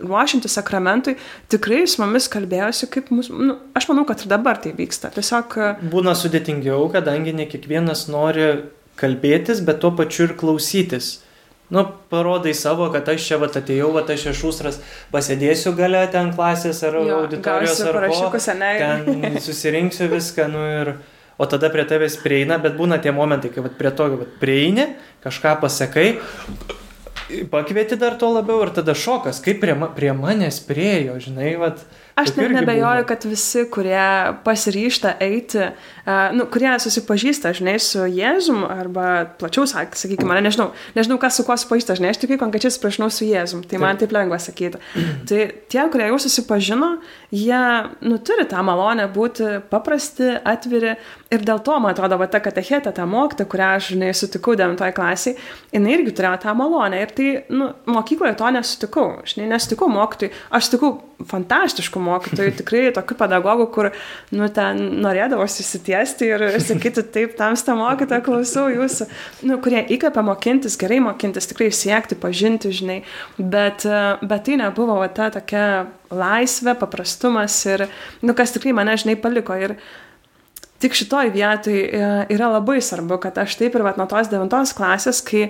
ruošiantis sakramentui, tikrai su mumis kalbėjosi, kaip mūsų, nu, aš manau, kad ir dabar tai vyksta. Tiesiog, Būna sudėtingiau, kadangi ne kiekvienas nori kalbėtis, bet tuo pačiu ir klausytis. Nu, parodai savo, kad aš čia vat atėjau, vat aš išūsras, pasėdėsiu gale ten klasės ar jo, auditorijos ar ten susirinksiu viską, nu ir... O tada prie tavęs prieina, bet būna tie momentai, kai vat prie to vat prieini, kažką pasakai, pakvieti dar to labiau ir tada šokas, kaip prie, ma prie manęs priejo, žinai, vat. Aš net nebejoju, kad visi, kurie pasiryšta eiti, uh, nu, kurie susipažįsta, žinai, su Jėzum, arba plačiau, sak- sakykime, mane nežinau, nežinau, kas su kuo susipažįsta, žinai, aš tik konkrečiai susipažinau su Jėzum, tai man taip lengva sakyti. Tai tie, kurie jau susipažino, jie, nu, turi tą malonę būti paprasti, atviri ir dėl to, man atrodo, va ta katechetė, ta mokta, kurią aš, žinai, sutikau 9 klasiai, jinai irgi turėjo tą malonę ir tai, nu, mokykloje to nesutikau, žinai, nesutikau mokytojai, aš sutikau fantastiškų mokytojų, tikrai tokių pedagogų, kur, nu, ten norėdavo susitiesti ir sakyti, taip, tamsta mokytoja, klausau jūsų, nu, kurie įkvepia mokintis, gerai mokintis, tikrai siekti, pažinti, žinai, bet, bet tai nebuvo va, ta tokia laisvė, paprastumas ir, nu, kas tikrai mane, žinai, paliko. Ir, Tik šitoj vietoj e, yra labai svarbu, kad aš taip ir vat, nuo tos devintos klasės, kai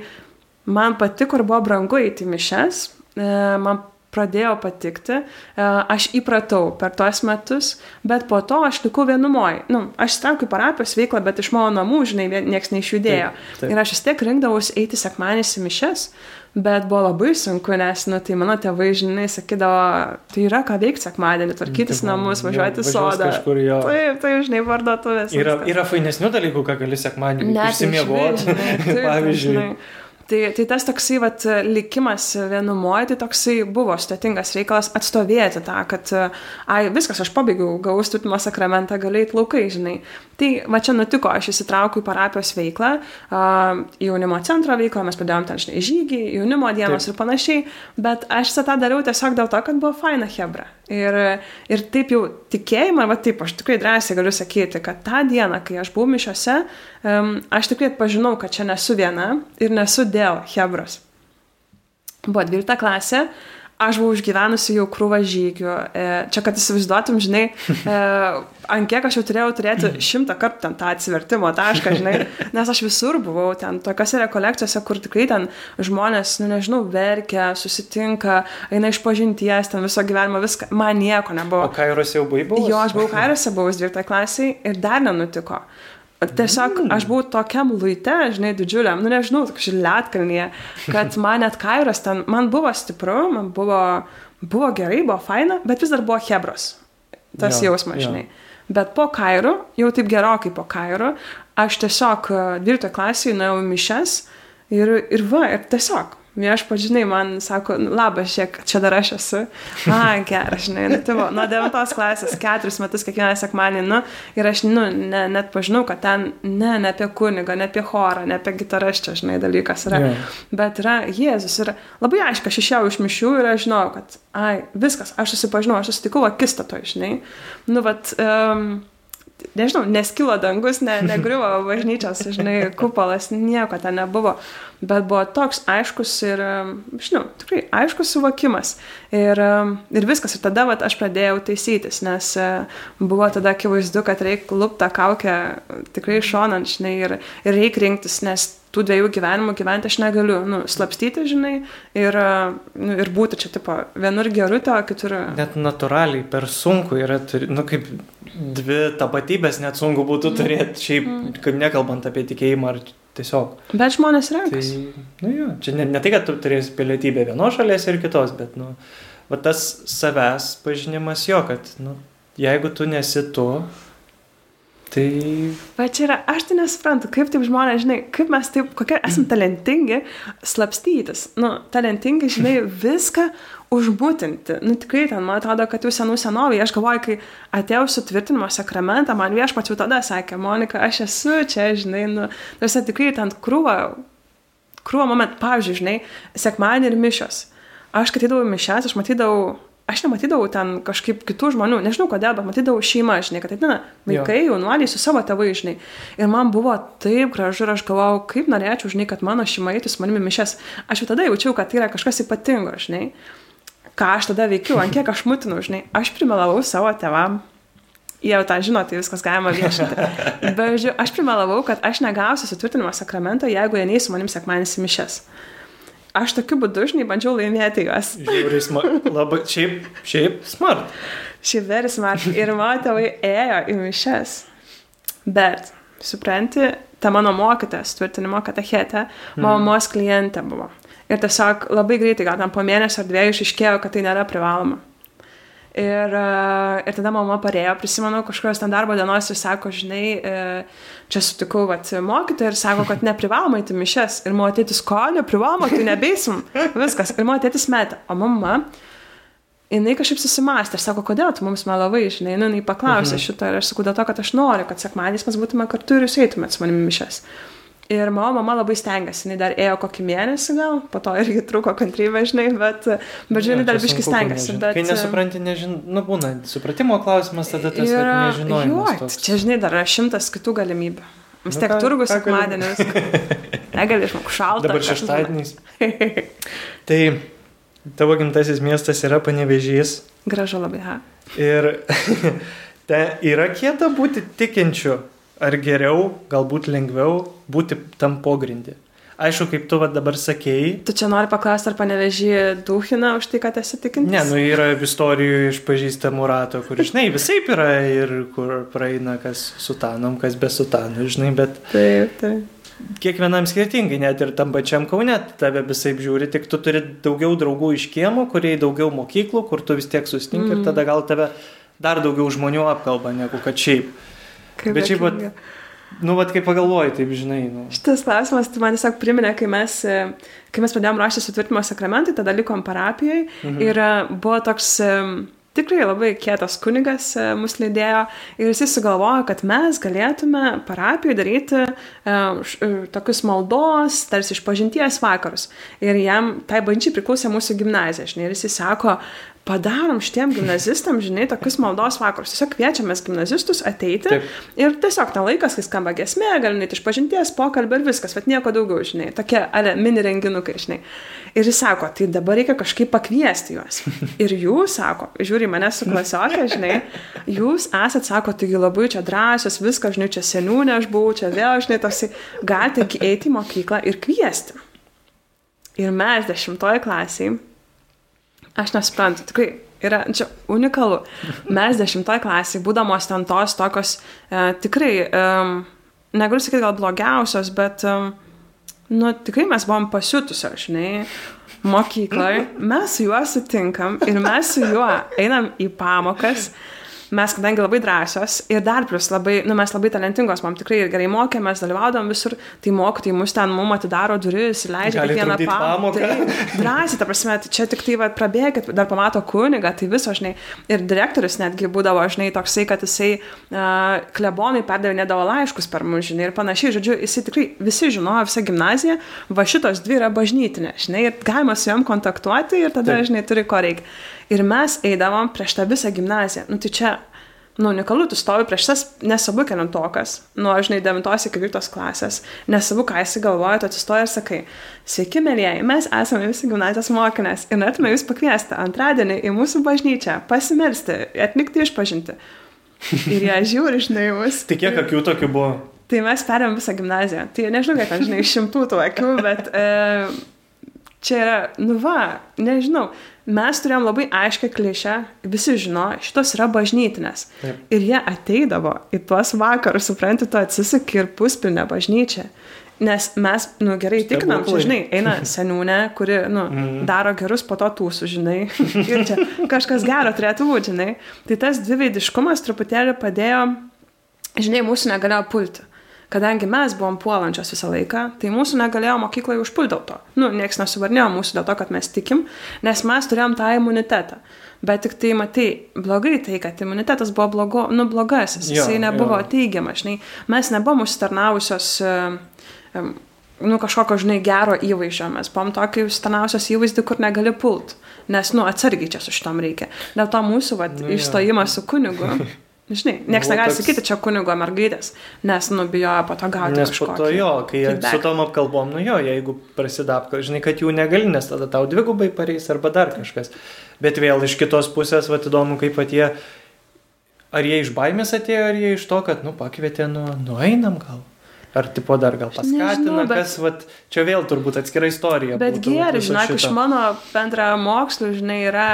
man patiko ir buvo brangu eiti į mišes, e, man pradėjo patikti, e, aš įpratau per tuos metus, bet po to aš likau vienumoje. Nu, aš įstraukiu parapijos veiklą, bet iš mano namų, žinai, nieks neišjudėjo. Taip, taip. Ir aš vis tiek rinkdavausi eiti sekmanės į mišes, bet buvo labai sunku, nes, nu, tai mano tėvai, žinai, sakydavo, tai yra ką veikti sekmadienį, tvarkytis Tipo, namus, važiuoti į važiuos sodą. kažkur, jo. Taip, tai, žinai, parduotuvės. Yra, yra fainesnių dalykų, ką gali sekmadienį išsimiegoti. taip, Pavyzdžiui. žinai. Tai, tai tas toksai vat, likimas vienumoje, tai toksai buvo sudėtingas reikalas atstovėti tą, kad, ai, viskas, aš pabaigiau, gavau stutimo sakramentą, galėjai laukai, žinai. Tai va čia nutiko, aš įsitraukiau į parapijos veiklą, uh, jaunimo centro veiklą, mes pradėjom ten, žinai, žygį, jaunimo dienos Taip. ir panašiai, bet aš visą tą dariau tiesiog dėl to, kad buvo faina hebra. Ir, ir taip jau tikėjimą, va taip, aš tikrai drąsiai galiu sakyti, kad tą dieną, kai aš buvau mišiose, um, aš tikrai atpažinau, kad čia nesu viena ir nesu dėl hebros. Buvo 12 klasė, aš buvau išgyvenusi jau krūvą žygių. E, Čia, kad įsivaizduotum, žinai, e, ant kiek aš jau turėjau turėti šimtą kartų ten tą atsivertimo tašką, žinai, nes aš visur buvau ten, tokiose rekolekcijose, kur tikrai ten žmonės, nu nežinau, verkia, susitinka, eina iš pažinties, ten viso gyvenimo, viską, man nieko O nebuvo. Kairos jau buvai buvęs? Jo, aš buvau Kairose, buvau 12 klasiai ir dar nenutiko. Tiesiog aš buvau tokiam luite, žinai, didžiuliam, nu nežinau, tokia lietkalnyje, kad man net Kairos ten, man buvo stipru, man buvo, buvo gerai, buvo faina, bet vis dar buvo Hebros. Tas Jo, jausmas, žinai. Bet po Kairų, jau taip gerokai po Kairų, aš tiesiog e, 12 klasėje nuėjau mišes ir, ir va, ir tiesiog. Viešpats, žinai, man sako, "Nu, labas, šiek, čia dar aš esu. A, geras, žinai, nu, tai buvo, nuo 9 klasės, keturis metus kiekvieną sekmanį, nu, ir aš, nu, ne, net pažinau, kad ten, ne, ne apie kunigą, ne apie chorą, ne apie gitarą, čia, žinai, dalykas yra. Jo. Bet yra Jėzus ir labai aišku, aš išėjau iš mišių ir aš žinau, kad, ai, viskas, aš susipažinau, aš susitikau akistatoje, žinai. Nu, vat, um, nežinau, neskilo dangus, ne, negriuvo bažnyčios, žinai, kupolas, nieko ten nebuvo, bet buvo toks aiškus ir, um, žinau, tikrai aiškus suvokimas. Ir, um, ir viskas, ir tada vat, aš pradėjau taisytis, nes uh, buvo tada akivaizdu, kad reikia luptą kaukę tikrai šonant, žinai, ir, ir reikia rinktis, nes tų dviejų gyvenimų gyventi aš negaliu, nu, slapstyti, žinai, ir, nu, ir būti čia, tipo, vienur gerutė, o kitur... Net natūraliai per sunku yra, nu kaip dvi tapatybės net sunku būtų turėti, šiaip, kad nekalbant apie tikėjimą ar tiesiog. Bet žmonės Tai, renkasi. nu jo, čia ne, ne tai, kad tu turėsi pilietybę vienos šalies ir kitos, bet, nu, va tas savęs pažinimas jo, kad, nu, jeigu tu nesi tu, tai Va čia yra, aš tai nesuprantu, kaip taip žmonės, žinai, kaip mes taip, kokie esame talentingi slapstytis. Nu, talentingi, žinai, viską užbūtinti. Nu, tikrai ten, man atrodo, kad jau senų senovai, aš galvoju, kai atėjau sutvirtinimo sakramentą, man viešpačių tada sakė, Monika, aš esu čia, žinai, nu, tarsi tikrai ten krūva, krūva moment, pavyzdžiui, žinai, sekmanį ir mišios. Aš, kai atidavau mišes, aš matydavau, aš nematydavau ten kažkaip kitų žmonių, nežinau kodėl, bet matydavau šeimą, žinai, kad ateina vaikai, jaunuoliai su savo tėvais, žinai. Ir man buvo taip gražu ir aš galvojau, kaip norėčiau, žinai, kad mano šeima eitų su manimi mišes. Aš jau tada jaučiau, kad tai yra kažkas ypatingo, žinai. Ką aš tada veikiu, ant kiek aš mutinau, žinai. Aš primelavau savo tėvam. Jie jau tą žino, tai viskas galima viešinti. Bet žiūrėjau, aš primelavau, kad aš negausiu sutvirtinimo sakramento, jeigu jie neįs su manim sekmanis į mišes. Aš tokiu būdu, žinai, bandžiau laimėti juos. žiauriai smart. Labai, šiaip, šiaip smart. Ši veris man ir mano tėvai ėjo į mišes. Bet, supranti, ta mano mokytoja, tvirtinimo katechetė, mamos klientė buvo. Ir tiesiog labai greitai, gal ten po mėnesio ar dviejų išaiškėjo, kad tai nėra privaloma. Ir, e, ir tada mama parėjo, prisimenu, kažkokios ten darbo dienos ir sako, žinai, e, čia sutikau vat, mokytoją ir sako, kad neprivaloma įti mišes. Ir mano tėtis, ko neprivaloma, tai nebeisim. Viskas. Ir mano tėtis metė. O mama, jinai kažkaip susimastė ir sako, kodėl tu mums melavai, žinai, nu, jinai paklausė mhm. šitą ir aš sakau, dėl to, kad aš noriu, kad sekmadieniais mes būtume kartu ir jūs eitumėt su manimi mišes. Ir mano mama labai stengiasi, jinai dar ėjo kokį mėnesį gal, po to irgi truko kantrybė, žinai, bet, bet žinai, dar biški stengiasi. Bet, Kai nesupranti, nežin... nu būna, supratimo klausimas tada tas ir, toks. čia, žinai, dar yra šimtas kitų galimybių. Vis Nu tiek ką- turgus sekmadienis. Negali išmokti šaltą. Dabar šeštadieniais. Tai tavo gimtasis miestas yra panevežys Gražu labai, ha. ir te yra kieta būti tikinčiu, ar geriau, galbūt lengviau būti tam pogrindį. Aišku, kaip tu va dabar sakėjai, Tu čia nori paklausti, ar panevežį duhina už tai, kad esi tikintis? Ne, nu yra istorijų iš pažįstamų rato, kur, žinai, visai yra ir kur praeina kas sutanom, kas be sutanų, žinai, bet Taip, taip. kiekvienam skirtingai, net ir tam pačiam kaune tave visai žiūri, tik tu turi daugiau draugų iš kiemo, kurie daugiau mokyklų, kur tu vis tiek sustinki mm. ir tada gal tave dar daugiau žmonių apkalba negu kad šiaip. Kaip Bet šiaip, vat, nu, vad kaip pagalvoji, taip, žinai, nu. Šitas klausimas, tai man tiesiog priminė, kai mes, kai mes pradėjome ruošti sutvirtimo sakramentai, tada likom parapijoje mhm. ir e, buvo toks e, tikrai labai kietas kunigas e, mus lydėjo ir jisai sugalvojo, kad mes galėtume parapijoje daryti e, š- tokius maldos, tarsi iš pažinties vakarus. Ir jam, tai bažnyčiai priklausė mūsų gimnazija, žinai, ir jisai sako, padarom šitiem gimnazistam, žinai, tokius maldos vakarus. Tiesiog kviečiamės gimnazistus ateiti Taip. ir tiesiog ten laikas, kai skamba gesmė, gali net iš pažinties, pokalbį ir viskas, bet nieko daugiau, žinai, tokie ale, mini renginukai, žinai. Ir jis sako, tai dabar reikia kažkaip pakviesti juos. Ir jūs, sako, žiūri mane su klasiokė, žinai, jūs esat, sako, taigi labai čia drąsios, viską, žinai, čia seniūnė aš buvau, čia vėl, žinai, toksai, galite eiti į mokyklą ir kviesti. Ir mes dešimtoje klasėje Aš nesuprantu, tikrai yra čia unikalu. Mes dešimtoje klasėje, būdamos ten tos tokios e, tikrai, e, negaliu sakyti gal blogiausios, bet, e, nu, tikrai mes buvom pasiutusios, žinai, mokyklai. Mes su juo sutinkam ir mes su juo einam į pamokas. Mes, kadangi labai drąsios ir dar plus labai, nu, mes labai talentingos, man tikrai ir gerai mokėmės, dalyvaudom visur, tai mokytojai mus ten mum atidaro duris, leidžia kiekvieną pamoką. Taip, drąsiai, ta prasme, tai čia tik tai va, prabėgit, dar pamato kunigą, tai viso, žinai, ir direktorius netgi būdavo, žinai, toksai, kad jisai uh, klebonai perdavinėdavo laiškus per mus, žinai, ir panašiai, žodžiu, jisai tikrai visi žinojo, visa gimnazija, va šitos dvi yra bažnytinė, žinai, ir galima su jom kontaktuoti ir tada, Taip. žinai, turi ko reikia. Ir mes eidavom prieš tą visą gimnaziją, nu tai čia Nu, unikalu, tu stovi prieš tas, nesvarbu kelintokas, nuo, žinai, 9 iki 12 klasės, nesvarbu, ką esi galvoja, tu atsistoji ir sakai, sveiki, mėlyjeji, mes esame visi gimnazijos mokinės ir norėtume jūs pakviesti antradienį į mūsų bažnyčią, pasimelsti, atlikti išpažinti. Ir jie žiūri, žinai, mus. Tai kiek akių tokių buvo? Tai mes perėmėm visą gimnaziją. Tai nežinau, kiek ten, žinai, šimtų tų akių, bet e, čia yra, nu va, nežinau, mes turėjom labai aiškę klišę, visi žino, šitos yra bažnytinės. Taip. Ir jie ateidavo į tuos vakarus, supranti, tu atsisaki ir puspilnę bažnyčią. Nes mes, nu gerai, tikinam, žinai, eina seniūnė, kuri, nu, Mhm. daro gerus po to tūsų, žinai. Ir čia kažkas gero turėtų būti, žinai. Tai tas dviveidiškumas truputėlį padėjo, žinai, mūsų negalėjo pulti. Kadangi mes buvom puolančios visą laiką, tai mūsų negalėjo mokykloje užpulti dėl to. Nu, niekas nesuvarnėjo mūsų dėl to, kad mes tikim, nes mes turėjom tą imunitetą. Bet tik tai, matai, blogai tai, kad imunitetas buvo blogo, nu, blogasis, Jo, jisai nebuvo jo. teigiamas, žinai. Mes nebuvom užsitarnavusios, e, em, nu, kažkokio, žinai, gero įvaizdžio, mes buvom tokį užsitarnavusios įvaizdį, kur negali pult, nes, nu, atsargiai čia su šitom reikia. Dėl to mūsų, va, Nu, jo. išstojimas su kunigu. Žinai, niekas negali toks- sakyti čia kunigo mergaitės, nes nubijojo po to gauti Nes po to jo, kai feedback. su tom apkalbom, nu jo, jeigu prasidapka, žinai, kad jų negali, nes tada tau dvigubai pareis arba dar kažkas. Bet vėl iš kitos pusės, va, įdomu, kaip pat jie, ar jie iš baimės atėjo, ar jie iš to, kad, nu, pakvietė, nu, nueinam gal. Ar tipo dar gal paskatina, Nežinau, bet- kas, va, čia vėl turbūt atskira istorija. Bet vat, viso žinok, iš mano bendra mokslo, žinai, yra,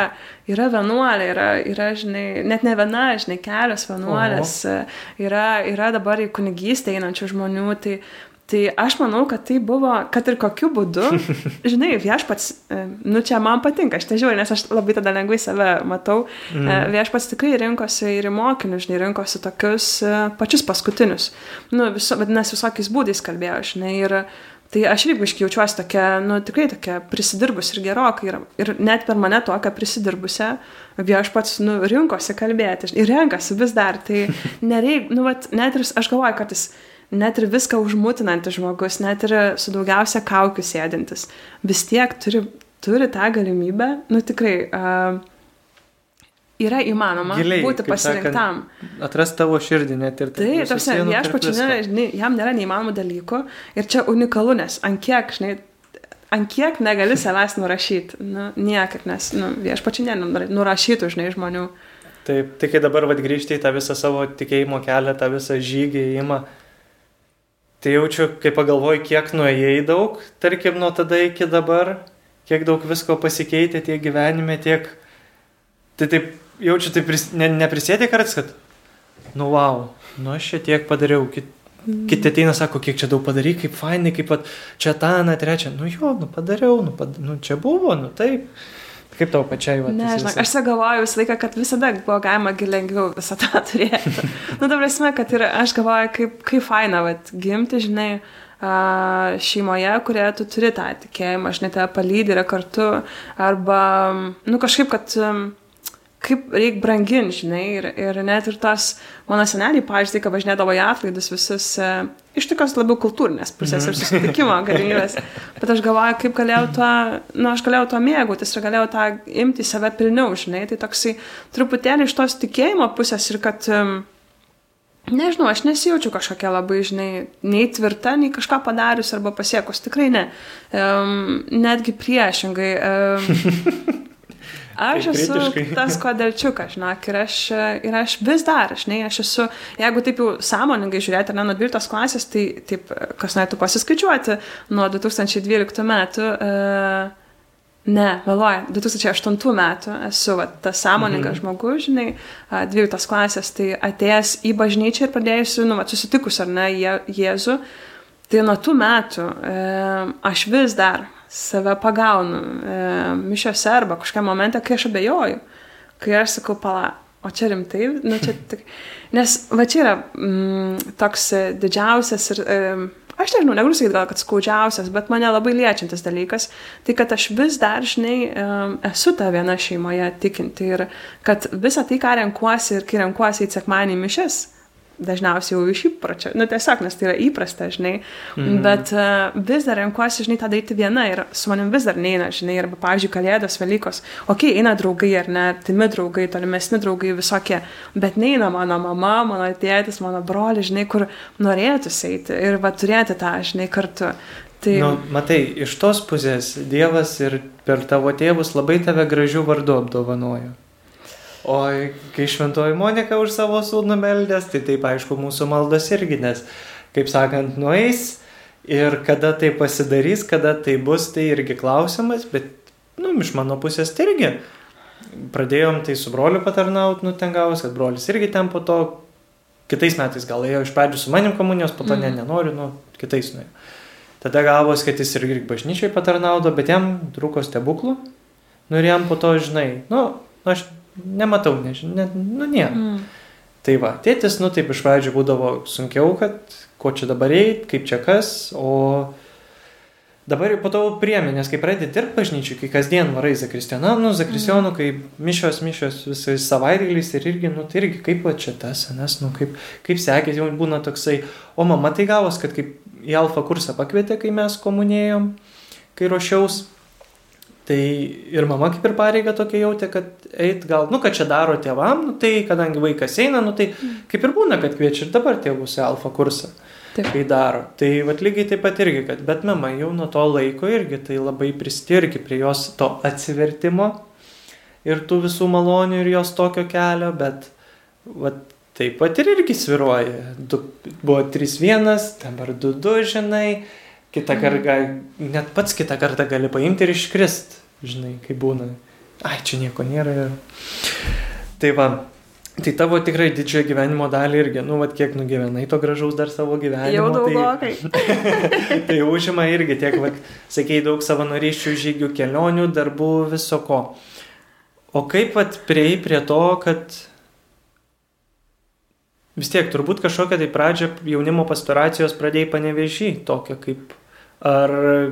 yra vienuolė, yra, yra, žinai, net ne viena, žinai, kelios vienuolės, yra, yra dabar į kunigystę einančių žmonių, tai, tai aš manau, kad tai buvo, kad ir kokiu būdu, žinai, viešpats, e, nu čia man patinka, aš tai žiūriu, nes aš labai tada lengvai save matau, mm. viešpats tikrai rinkosi ir mokinius, žinai, rinkosi tokius e, pačius paskutinius, nu, viso, vadinasi, visokiais būdais kalbėjo, žinai, ir Tai aš irgi biškai jaučiuosi tokia, nu tikrai tokia prisidirbus ir gerokai. Ir, ir net per mane tokią prisidirbusią viešpats, nu, rinkosi kalbėti. Ir renkasi vis dar. Tai nereik, nu, vat, net ir, aš galvoju, kad jis net ir viską užmutinantis žmogus, net ir su daugiausia kaukių sėdintis, vis tiek turi, turi tą galimybę, nu tikrai, uh, yra įmanoma Giliai, būti pasirinktam. Atras tavo širdį net ir Tai, visų tarsi, viešpačiu, jam nėra neįmanomų dalykų ir čia unikalu, nes ant kiek, žinai, ant kiek negali savęs nurašyti, nu, niekaip, nes nu, viešpačiu nenurašytų, žinai, žmonių. Taip, tai kai dabar vad grįžti į tą visą savo tikėjimo kelią, tą visą žygį įimą, tai jaučiu, kai pagalvoju, kiek nuėjai daug, tarkim, nuo tada iki dabar, kiek daug visko pasikeitė tiek gyvenime, tiek... Tai taip, jaučiu, tai pris, ne, neprisėdė kartais, kad, nu wow, nu aš čia tiek padariau, kit, kiti ateina, sako, kiek čia daug padarai, kaip fainai, kaip pat čia tą, na, trečią, nu jo, nu padariau, nu, pad, nu čia buvo, nu taip. Kaip tau pačiai, va, tas Nežinau, aš galvoju visą laiką, kad visada buvo galima lengviau visą tą turėti. nu, dabar esmė, kad ir aš galvoju, kaip, kaip faina, vat, gimti, žinai, šeimoje, kurioje tu turi tą tikėjimą, žinai, tave palydį yra kartu, arba, nu, kažkaip, kad kaip reikia branginti, žinai, ir, ir net ir tas mano seneliai, pažiūrėjau, kad važinėdavo į atlaidus visus, e, iš tokios labiau kultūrinės pusės ir susitikimo galimybės, bet aš galvoju, kaip galėjau to, nu, aš galėjau to mėgautis ir galėjau tą imti save pilniau, žinai, tai toksai truputėlį iš tos tikėjimo pusės ir kad, nežinau, aš nesijaučiu kažkokia labai, žinai, nei tvirta, nei kažką padarius arba pasiekus, tikrai ne, um, netgi priešingai. Um, Aš Taip esu kritiškai. tas kodėlčiukas, žinok, ir aš, ir aš vis dar, žinai, aš esu, jeigu taip jau sąmoningai žiūrėti, ar ne, nuo 12 klasės, tai taip, kas norėtų pasiskaičiuoti, nuo 2012 metų, e, ne, vėluoja, 2008 metų esu va, tas sąmoningas mhm. žmogus, žinai, a, 12 klasės, tai atėjęs į bažnyčią ir pradėjusi, nu, va, susitikus ar ne, Jėzų, tai nuo tų metų e, aš vis dar save pagaunu e, mišiose arba kažkokiam momente, kai aš abejoju, kai aš sakau, pala, o čia rimtai, nu čia tik. Nes va čia yra mm, toks didžiausias ir, e, aš nežinau, negaliu sakyti gal, kad skaudžiausias, bet mane labai liečiantis dalykas, tai kad aš vis dar, žinai, e, esu ta viena šeimoje tikinti ir kad visą tai, ką renkuosi ir kai renkuosi į sekmanį mišes, dažniausiai jau iš įpročio, nu tiesiog, nes tai yra įprasta, žinai, mm. bet uh, vis dar renkuosi, žinai, tą daryti viena ir su manim vis dar neina, žinai, arba, pavyzdžiui, kalėdos, Velykos, okei, okay, eina draugai ar ne, artimi draugai, tolimesni draugai, visokie, bet neina mano mama, mano tėtis, mano broli, žinai, kur norėtų eiti ir va turėti tą, žinai, kartu. Tai, Nu, matai, iš tos pusės Dievas ir per tavo tėvus labai tave gražių vardų apdovanojo. O kai šventoji Monika už savo sūnų meldės, tai taip aišku mūsų maldos irgi, nes kaip sakant, nueis ir kada tai pasidarys, kada tai bus, tai irgi klausimas, bet, nu, iš mano pusės tai irgi pradėjom tai su broliu patarnauti, nu, ten gavus, kad brolis irgi ten po to, kitais metais gal ėjo iš pradžių su manim komunijos, po to mm. ne, nenoriu, nu, kitais nuėjo. Tada gavos, kad jis irgi bažnyčiai patarnaudo, bet jam trūko stebuklų, nu ir jam po to, žinai, nu, aš nematau, nežinau, ne, nu, ne. Mm. Tai va, tėtis, nu taip iš pradžių būdavo sunkiau, kad ko čia dabar eit, kaip čia kas, o dabar jau po to priemi, nes kai pradedi dirbti bažnyčiui, kai kasdien varai zakristijoną, nu, zakristijonų, mm. kai mišios, mišios visais savaitgaliais ir irgi, nu, tai irgi kaip va čia tas, nes, nu, kaip, kaip sekėsi, jau būna toksai, o mama tai gavos, kad kaip į alfa kursą pakvietė, kai mes komunėjom, kai ruošiaus. Tai ir mama kaip ir pareiga tokia jautė, kad eit gal, nu, kad čia daro tėvam, nu, tai kadangi vaikas eina, nu, tai mm. kaip ir būna, kad kviečia ir dabar tėvus į alfa kursą, taip. kai daro. Tai vat lygiai taip pat irgi, kad, bet mama jau nuo to laiko irgi tai labai pristirgi prie jos to atsivertimo ir tų visų malonių ir jos tokio kelio, bet vat, taip pat ir irgi sviruoja. Du, buvo 3-1, dabar 2-2, žinai Kita kartą, net pats kitą kartą gali paimti ir iškrist, žinai, kai būna. Ai, čia nieko nėra. Tai va, tai tavo tikrai didžiąją gyvenimo dalį irgi, nu, vad kiek nugyvenai to gražaus dar savo gyvenimo. Jau daugokai. Tai, tai užima irgi tiek, vad, sakėjai, daug savanorysčių, žygių, kelionių, darbų, viso ko. O kaip vad prieai prie to, kad vis tiek turbūt kažkokią tai pradžią jaunimo pastoracijos pradėjai panevežį, tokią kaip Ar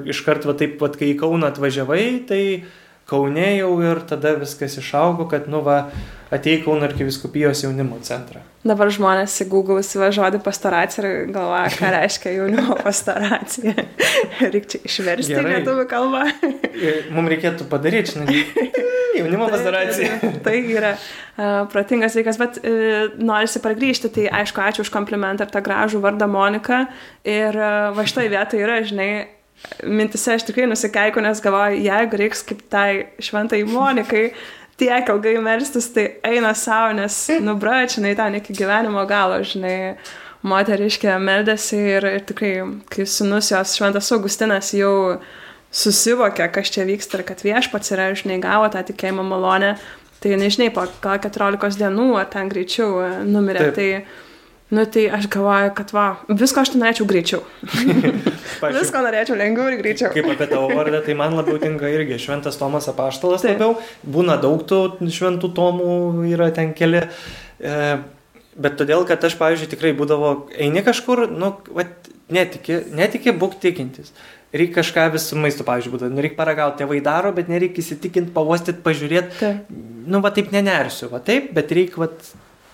iškart va taip, va, kai į Kauną atvažiavai, tai Kaune jau ir tada viskas išaugo, kad, nu, va, atei Kauno arkiviskupijos jaunimo centrą. Dabar žmonės į Google įsiva žodį pastoracija ir galvoja, ką reiškia jaunimo pastoracija. Reikia išversti į lietuvių kalbą. Mums reikėtų padaryti, žinai, jaunimo pastoracija. tai, tai yra uh, protingas veikas, bet uh, norisi pargrįžti, tai aišku, ačiū už komplimentą ir tą gražų vardą Monika. Ir uh, va štai vietoje yra, žinai, mintise aš tikrai nusikeiku, nes galvoju, jeigu reiks kaip tai šventai Monikai tiek ilgai melstis, tai eina savo, nes nubračinai ten iki gyvenimo galo, žinai, moteriškė meldėsi ir, ir tikrai, kai sunus jos šventas Augustinas jau susivokė, kas čia vyksta ir kad viešpats yra, žinai, gavo tą tikėjimo malonę, tai nežinai, po gal 14 dienų ar ten greičiau numirė. Taip. Tai Nu tai aš galvoju, kad va, visko aš tai norėčiau greičiau. Pažiūrėjau, visko norėčiau lengviau ir greičiau. Kaip apie tavo vardą, tai man labiau tinka irgi šventas Tomas apaštalas Taip. labiau. Būna daug tų šventų tomų, yra ten keli. E, bet todėl, kad aš, pavyzdžiui, tikrai būdavo, eini kažkur, nu, va, netiki, netiki, būk tikintis. Reikia kažką vis su maistu, pavyzdžiui, būtų. Nu, reikia paragauti, tėvai daro, bet nereikia įsitikinti, pavostyti, pažiūrėti. Taip. Nu, va taip nenersiu, va taip, bet reikia, va,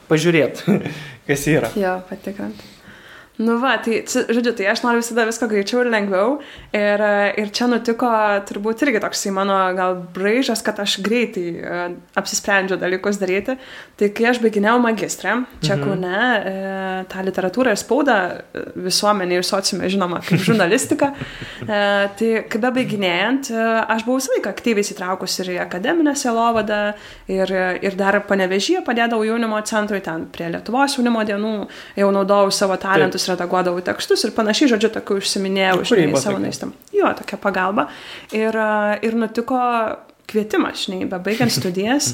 pažiūrėti, kas yra. Jo, patikrint. Nu va, tai, žodžiu, tai aš noriu visada visko greičiau ir lengviau. Ir, ir čia nutiko turbūt irgi toksai mano gal braižas, kad aš greitai uh, apsisprendžiu dalykus daryti. Tai kai aš baiginėjau magistrą, čia mhm. Kaune, uh, tą literatūrą ir spaudą e, visuomenė ir sociume žinoma kaip žurnalistika, uh, tai kai be baiginėjant, uh, aš buvau visą laiką aktyviai įsitraukus ir į akademinę selovadą, ir, ir dar panevežyje padėdavau jaunimo centrui ten prie Lietuvos jaunimo dienų, jau naudojau savo talentus. Taip redaguodavau tekstus ir panašiai, žodžiu, tokių užsiminėjau, žinai, savo naistam. Jo, tokia pagalba. Ir, ir nutiko kvietimas, žinai, bebaigiant studijas,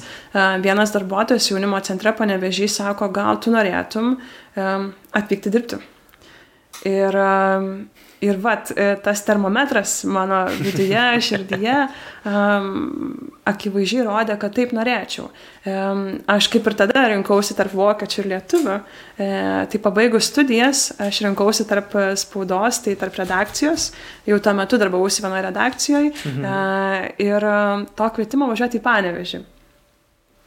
vienas darbuotojas jaunimo centre panevežiai sako, gal tu norėtum atvykti dirbti. Ir, ir vat, e, tas termometras mano viduje, širdyje um, akivaizdžiai rodė, kad taip norėčiau. Um, aš kaip ir tada rinkausi tarp vokiečių ir lietuvių. E, tai pabaigus studijas, aš rinkausi tarp spaudos, tai tarp redakcijos. Jau tuo metu darbavausi vienoje redakcijoje. Mhm. E, ir to kvietimo važiuoti į Panevežį.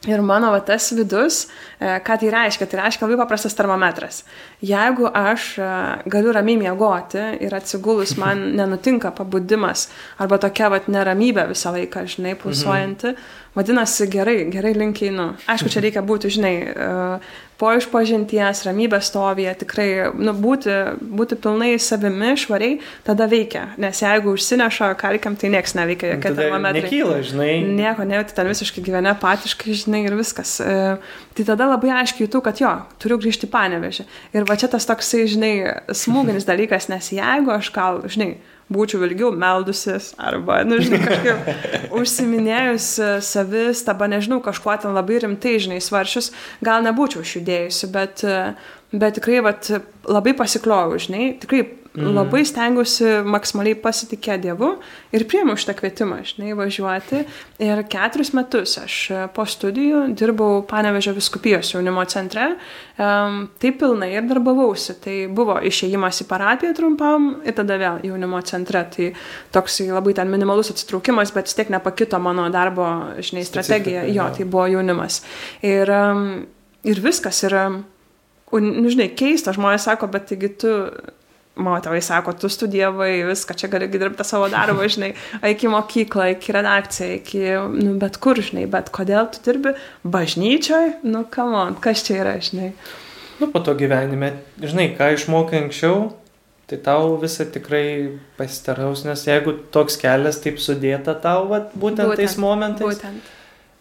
Ir mano va, tas vidus, e, ką tai reiškia, tai reiškia labai paprastas termometras. Jeigu aš e, galiu ramiai miegoti ir atsigulus man nenutinka pabudimas arba tokia va, neramybė visą laiką, žinai, pulsuojanti, mhm. Vadinasi, gerai, gerai link einu. Aišku, čia reikia būti, žinai, uh, po išpažinties, ramybės stovėje, tikrai, nu, būti, būti pilnai savimi, švariai, tada veikia. Nes jeigu užsineša karikam, tai niekas neveikia, jokie termometrai. Nekyla, žinai. Nieko nejauti, ten visiškai gyveni apatiškai, žinai, ir viskas. Uh, tai tada labai aiškiai jūtų, kad jo, turiu grįžti panevežį. Ir va čia tas toksai, žinai, smūginis dalykas, nes jeigu aš gal, žinai, būčiau ilgiau meldusis arba, nu, žinai, kažkaip užsiminėjus savistaba, nežinau, kažkuo ten labai rimtai, žinai, svaršius, gal nebūčiau išjudėjusi, bet, bet tikrai, vat, labai pasikliojau, žinai, tikrai Mm. Labai stengiuosi maksimaliai pasitikėti Dievu ir priemiau šitą kvietimą, žinai, važiuoti. Ir keturis metus aš po studijų dirbau Panevežio viskupijos jaunimo centre, um, taip pilnai ir darbavausi. Tai buvo išėjimas į parapiją trumpam ir tada vėl jaunimo centre. Tai toks labai ten minimalus atsitraukimas, bet vis tiek nepakito mano darbo, žinai, strategija. Jo, tai buvo jaunimas. Ir, um, ir viskas yra, nu, žinai, keista, žmonės sako, bet taigi tu mano tėvai sako, tu studijavai viską, čia gali dirbti savo darbą, žinai, iki mokyklą, iki redakciją, iki, nu, bet kur, žinai, bet kodėl tu dirbi bažnyčioj, nu, kamon, kas čia yra, žinai. Nu, po to gyvenime, žinai, ką išmokai anksčiau, tai tau visą tikrai pasitaraus, nes jeigu toks kelias taip sudėta tau, vat, būtent, būtent tais momentais. Būtent.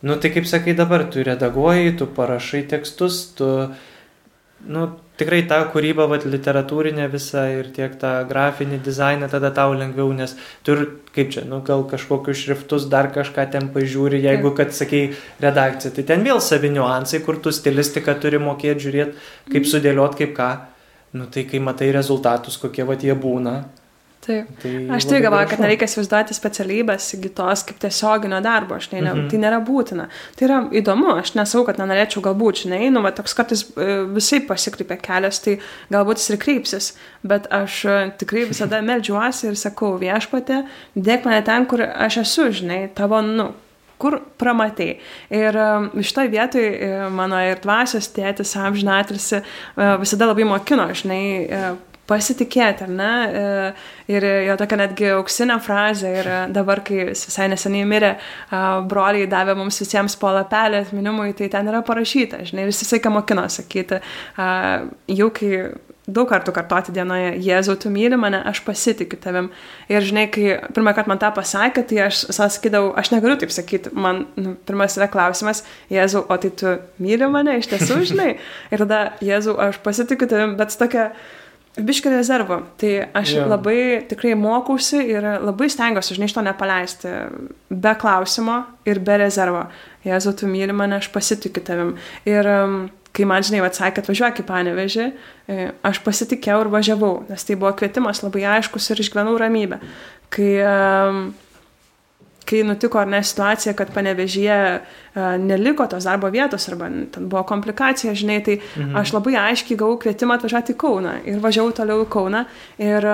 Nu, tai kaip sakai dabar, tu redaguoji, tu parašai tekstus, tu, nu, tikrai tą kūrybą, vat, literatūrinę visą ir tiek tą grafinį dizainą tada tau lengviau, nes tu ir, kaip čia, nu, gal kažkokius šriftus dar kažką ten pažiūri, jeigu, kad sakai, redakcija, tai ten vėl savi niuansai, kur tu stilistiką turi mokėti žiūrėti, kaip sudėliot, kaip ką. Nu, tai kai matai rezultatus, kokie vat jie būna, Taip. Tai aš tai galvoju, kad nereikia įsivaizduoti specialybės įgytos kaip tiesioginio darbo, aš ne, mhm. tai nėra būtina. Tai yra įdomu, aš nesau, kad nenorėčiau galbūt, žinai, nu, va, toks kartais e, visai pasikreipia kelias, tai galbūt jis ir kreipsis, bet aš e, tikrai visada melžiuosi ir sakau viešpatė, dėk mane ten, kur aš esu, žinai, tavo, nu, kur pramatei. Ir e, šitoje vietoje mano ir dvasios tėtis amžinatilsi visada labai mokino, žinai, pasitikėti, ar ne? E, ir jo tokia netgi auksinė frazė. Ir dabar, kai visai neseniai mirė, broliai davė mums visiems po lapelį atminimui, tai ten yra parašyta, žinai, ir jis visai ką mokino sakyti. Jau kai daug kartų kartoti dienoje, Jėzau, tu myli mane, aš pasitikiu tavim. Ir žinai, kai pirmą kartą man tą pasakė, tai aš sakydavau, aš negaliu taip sakyti, man nu, pirmas yra klausimas, Jėzau, o tai tu myli mane iš tiesų, žinai. Ir tada, Jėzau, aš pasitikiu tavim, bet tokia biški rezervo. Tai aš yeah. labai tikrai mokausi ir labai stengiuosi, žinai, iš to nepaleisti. Be klausimo ir be rezervo. Jėzau, tu myli mane, aš pasitikiu tavim. Ir um, kai man, žinai, atsakė, atvažiuok į panevežį, e, aš pasitikėjau ir važiavau, nes tai buvo kvietimas labai aiškus ir išgyvenau ramybę. Kai um, kai nutiko ar ne situacija, kad panevežyje neliko tos darbo vietos arba ten buvo komplikacija, žinai, tai mhm. aš labai aiškiai gavau kvietimą atvažiuoti į Kauną ir važiavau toliau į Kauną. Ir,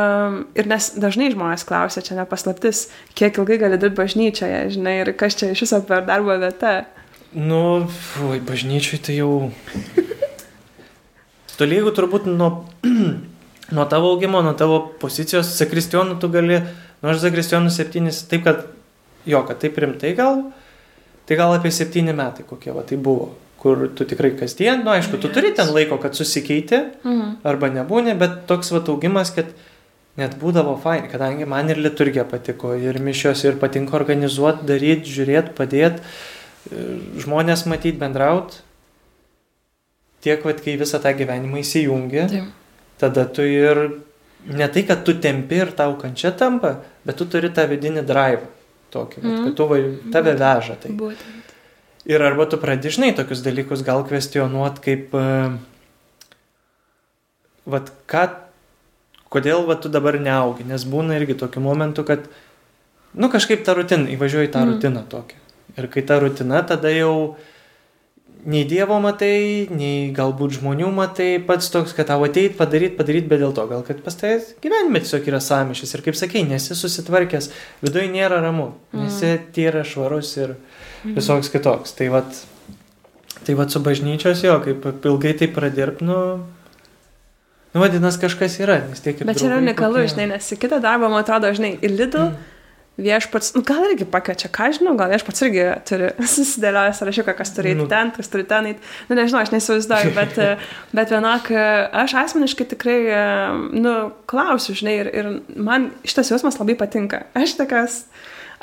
ir nes dažnai žmonės klausia, čia nepaslaptis, kiek ilgai gali dirbti bažnyčioje, žinai, ir kas čia iš viso per darbo vieta. Nu, oi, bažnyčiai tai jau. Tolygų turbūt nuo, nuo tavo augimo, nuo tavo pozicijos, sakristionų tu gali, nors nu, sakristionų septynis, taip kad jo, kad taip rimtai gal, tai gal apie septyni metai kokie va tai buvo, kur tu tikrai kasdien, nu aišku, tu turi ten laiko, kad susikeiti, mhm. arba nebūni, bet toks va augimas, kad net būdavo fain, kadangi man ir liturgija patiko, ir mišios, ir patinka organizuoti, daryti, žiūrėti, padėti, e, žmonės matyti, bendrauti. Tiek, va, kai visą tą gyvenimą įsijungi, Taip. tada tu ir ne tai, kad tu tempi ir tau kančia tampa, bet tu turi tą vidinį drive tokį, mm. kad tu vai, tave veža. Tai. Būtent. Ir arba tu pradėžnai tokius dalykus gal kvestionuot, kaip, uh, vat, ką, kodėl vat, tu dabar neaugi, nes būna irgi tokių momentų, kad, nu, kažkaip tą rutiną, įvažiuoji tą mm. rutiną tokią. Ir kai ta rutina, tada jau, uh, nei Dievo matai, nei galbūt žmonių matai, pats toks, kad tavo ateit, padaryti, padaryti, bet dėl to, gal kad pas tai gyvenime tiesiog yra samišis ir kaip sakai, nesi susitvarkęs, viduje nėra ramu, nesi mm. tyra švarus ir mm. visoks kitoks. Tai vat, tai vat su bažnyčios jo, kaip ilgai tai pradirb, nu, vadinasi kažkas yra, nes tiek ir... Bet čia yra unikalu, žinai, nes kitą darbą, man atrodo, žinai, ir Lidl. Mm viešpats, nu, gal irgi pakviečia, ką žinau, gal viešpats irgi turi susidėliojęs sąrašiuką, kas turi eiti Nu. ten, kas turi ten eiti. Nu, nežinau, aš neįsivaizduoju, bet, bet vienok, aš asmeniškai tikrai, nu, klausiu, žinai, ir, ir man šitas jausmas labai patinka. Aš tokias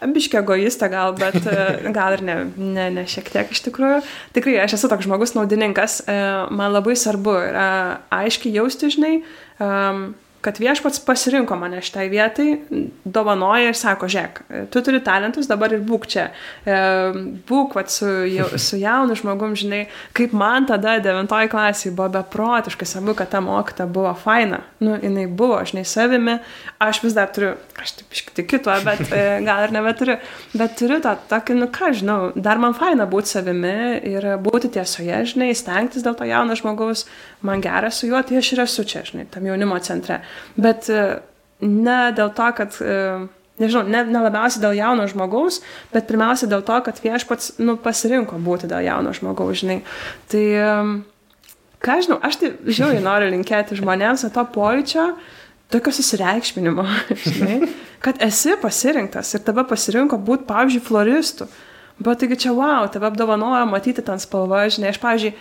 Biški egoistė gal, bet gal ir ne, ne, ne šiek tiek iš tikrųjų. Tikrai aš esu toks žmogus naudininkas, e, man labai svarbu yra aiškiai jausti, žinai, em, kad viešpats pasirinko mane šitai vietai, dovanoja ir sako, žiūrėk, tu turi talentus, dabar ir būk čia. E, Būk vat, su, jau, su jaunu žmogum, žinai, kaip man tada devintoji klasė buvo beprotiškai svarbu, kad ta mokyta buvo faina. Nu, jinai buvo, aš nei savimi, aš vis dar turiu, aš taip iškiti kito, bet e, gal ir nebeturiu, bet turiu tą tokį, nu ką žinau, dar man faina būti savimi ir būti tiesoje, žinai, stengtis dėl to jauno žmogaus, man gera su juo, tai aš ir esu čia, žinai, tam jaunimo centre. Bet e, ne dėl to, kad, e, nežinau, ne, ne labiausiai dėl jauno žmogaus, bet pirmiausia dėl to, kad viešpats, nu, pasirinko būti dėl jauno žmogaus, žinai. Tai, e, ką žinau, aš tai žiauriai noriu linkėti žmonėms to pojūčio, tokio susireikšminimo, žinai, kad esi pasirinktas ir tave pasirinko būti, pavyzdžiui, floristų. Bet taigi čia, wow, tave apdovanojo matyti ten spalvą, žinai, aš, pavyzdžiui,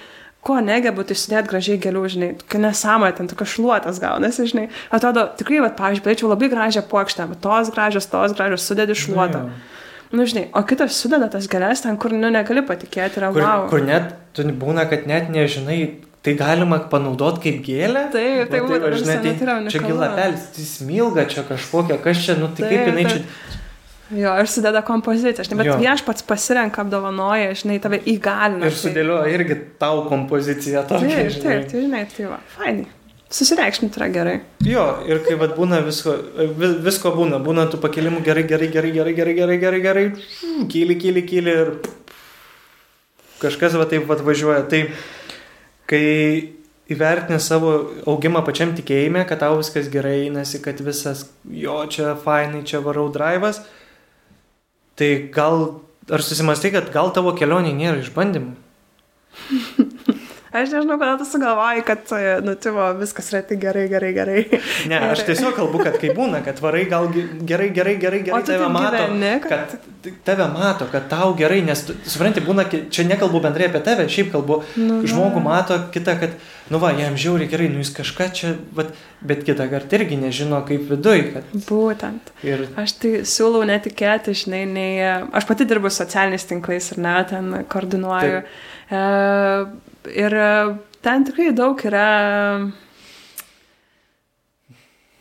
ko negebu, tai sudėti gražiai gėlių, žinai, tokia nesąmonė, ten tokia šluotas gaunasi, žinai. Atrodo, tikrai, va, pavyzdžiui, galėčiau labai gražią puokštę, bet tos gražios, tos gražios, sudėdi šluotą. Na, nu, žinai, o kitas sudeda tas gėlės ten, kur, nu, negali patikėti, yra Kur, wow. kur net, tu būna, kad net nežinai, tai galima panaudoti kaip gėlę. Taip, tai būtent, va, žinai, tai yra čia unikalu. gilapelis, tai smilga čia kažkokia, kas čia, nu tai Taip, kaip jinai taip. čia... Jo, ir sudeda kompoziciją, žinai, bet viešpats pasirenka apdovanoja, žinai, tave įgalina. Ir sudėlioja irgi tau kompoziciją tokią. Taip, žinai. taip, tai žinai, tai va, fainai. Susireikšminti yra gerai. Jo, ir kai vat, būna visko, vis, visko būna, būna tų pakilimų gerai, gerai, gerai, gerai, gerai, gerai, gerai, gerai, kyli, kyli, kyli ir kažkas va taip vat važiuoja. Tai kai įvertini savo augimą pačiam tikėjime, kad tau viskas gerai einasi, kad visas, jo, čia fainai, čia varau drivas, tai gal, ar susimastai, kad gal tavo kelionė nėra išbandymų? Aš nežinau, kodėl tu sugalvoji, kad, e, nu, tipo, viskas yra tik gerai, gerai, gerai. Ne, aš tiesiog kalbu, kad kai būna, kad varai gal ge- gerai, gerai, gerai, gerai, tave taip mato, gyveni, kad- kad tave mato, kad tau gerai, nes, tu, supranti, būna, čia nekalbu bendrai apie tave, šiaip kalbu, Nu, žmogų mato kitą, kad, nu va, jam žiauriai gerai, nu jis kažką čia, vat, bet kitą kartą irgi nežino kaip viduj, kad Būtent. ir Aš tai siūlau netikėti, žinai, nei... Aš pati dirbu socialiniais tinklais ir net ten koordinuoju. E, ir e, ten tikrai daug yra...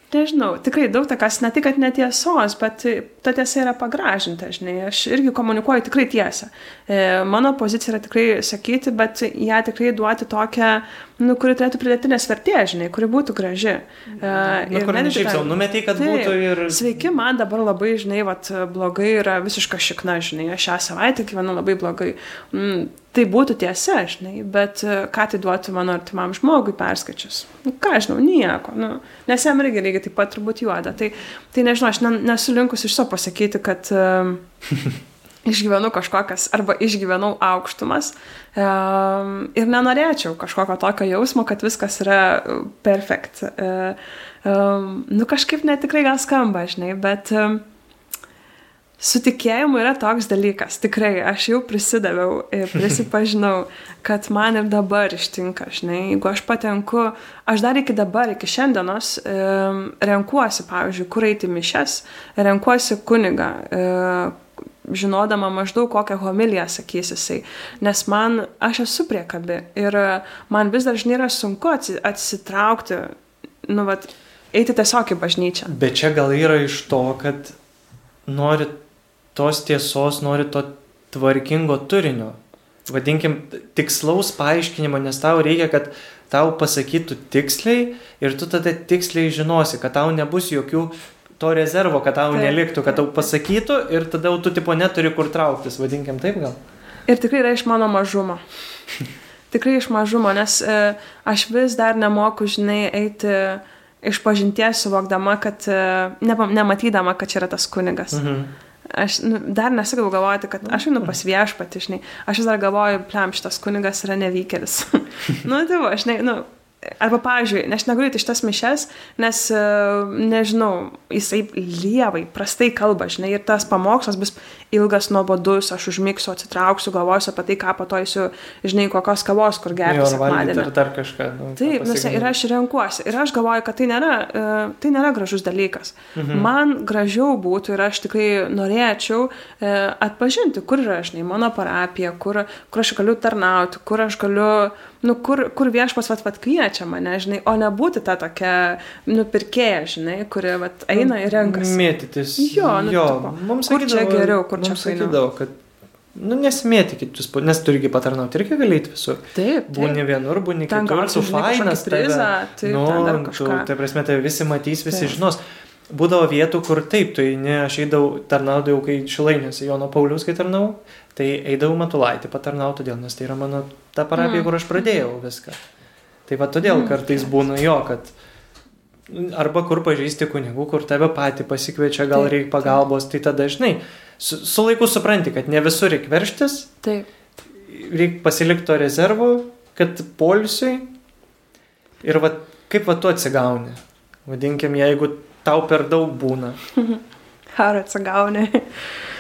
Nežinau, tikrai daug tokios, ne tik, kad netiesos, bet ta tiesa yra pagražinta, žinai. Aš irgi komunikuoju tikrai tiesą. E, mano pozicija yra tikrai sakyti, bet ją tikrai duoti tokią, nu, kuri turėtų pridėtinės vertės, žinai, kuri būtų graži. E, nu, kur ne šiaip savo numetai, kad Taip. būtų ir... Sveiki, man dabar labai, žinai, vat, blogai yra visiška šikna, žinai, aš šią savaitę gyvenu labai blogai. Mm, tai būtų tiesa, žinai, bet e, ką tai duotų mano artimam žmogui perskaičius? Nu, ką žinau, nieko. Nu, nes jam irgi lygiai taip pat turbūt juoda. Tai, tai nežinau, aš ne, nesu linkus iš to pasakyti, kad um, išgyvenu kažkokias arba išgyvenau aukštumas um, ir nenorėčiau kažkokio tokio jausmo, kad viskas yra uh, perfekt. Um, nu kažkaip netikrai gal skamba, žinai, bet um, su tikėjimu yra toks dalykas. Tikrai, aš jau prisidaviau ir prisipažinau, kad man ir dabar ištinka, žinai, jeigu aš patenku, aš dar iki dabar, iki šiandienos um, renkuosi, pavyzdžiui, kur eiti mišes, renkuosi kunigą. Uh, žinodama maždaug kokią homiliją sakys jisai, nes man, aš esu priekabi ir e, man vis dažnai yra sunku atsi- atsitraukti, nu, vat, eiti tiesiog į bažnyčią. Bet čia gal yra iš to, kad nori tos tiesos, nori to tvarkingo turinio. Vadinkim, tikslaus paaiškinimo, nes tau reikia, kad tau pasakytų tiksliai ir tu tada tiksliai žinosi, kad tau nebus jokių to rezervo, kad tau Taip, neliktų, kad tau pasakytų ir tada tu tipo neturi kur trauktis, vadinkim taip gal. Ir tikrai yra iš mano mažumo. Tikrai iš mažumo, nes e, aš vis dar nemoku, žinai, eiti iš pažinties, suvokdama, kad, e, nepa- nematydama, kad čia yra tas kunigas. Mhm. Aš nu, dar nesigau galvoti, kad aš einu pas viešpatį, žinai. Aš vis dar galvoju, plem, šitas kunigas yra nevykėlis. nu, tai va, aš ne, nu, Arba, pavyzdžiui, aš negaliu iš tas mišes, nes, e, nežinau, jisai lievai, prastai kalba, žinai, ir tas pamokslas bus ilgas, nuobodus, aš užmigsiu, atsitrauksiu, galvosiu apie tai, ką patoisiu, žinai, kokios kavos, kur gerti. valgyti, ar dar kažką. Nu, Taip, nes ir aš renkuosi. Ir aš galvoju, kad tai nėra, e, tai nėra gražus dalykas. Mhm. Man gražiau būtų ir aš tikrai norėčiau e, atpažinti, kur yra, žinai, mano parapija, kur, kur aš galiu tarnauti, kur aš galiu nu, kur, kur viešpas vat, vat kviečia mane, žinai, o nebūti ta tokia nupirkėja, žinai, kuri vat, eina ir renkasi. Mėtytis. Jo, nu, jo. tipo, mums kur čia geriau, kur čia sakydavo, kad Nu, nesimėtikit, jūs, nes tu irgi patarnauti, irgi galite visur. Taip. Būni vienur, būni kitur, kažkokį fainas. prizą, taip, nu, tu, tai prasme, tai visi matys, visi Taip. žinos. Būdavo vietų, kur taip, tu eini, aš eidavau, tarnaudavau, kai šilainėse Jono Paulius, kai tarnavau, tai eidavau Matulaitį patarnauti, todėl, nes tai yra mano ta parapija, Mm. kur aš pradėjau viską. Tai va todėl Mm. kartais būna jo, kad arba kur pažįsti kunigų, kur tave patį pasikviečia, gal Taip, reikia pagalbos, tai tada dažnai su, su laiku supranti, kad ne visur reikia verštis, Taip. reikia pasilikti to rezervo, kad polisiui ir va, kaip va tu atsigauni. Vadinkim, jeigu tau per daug būna. Ar atsigauni.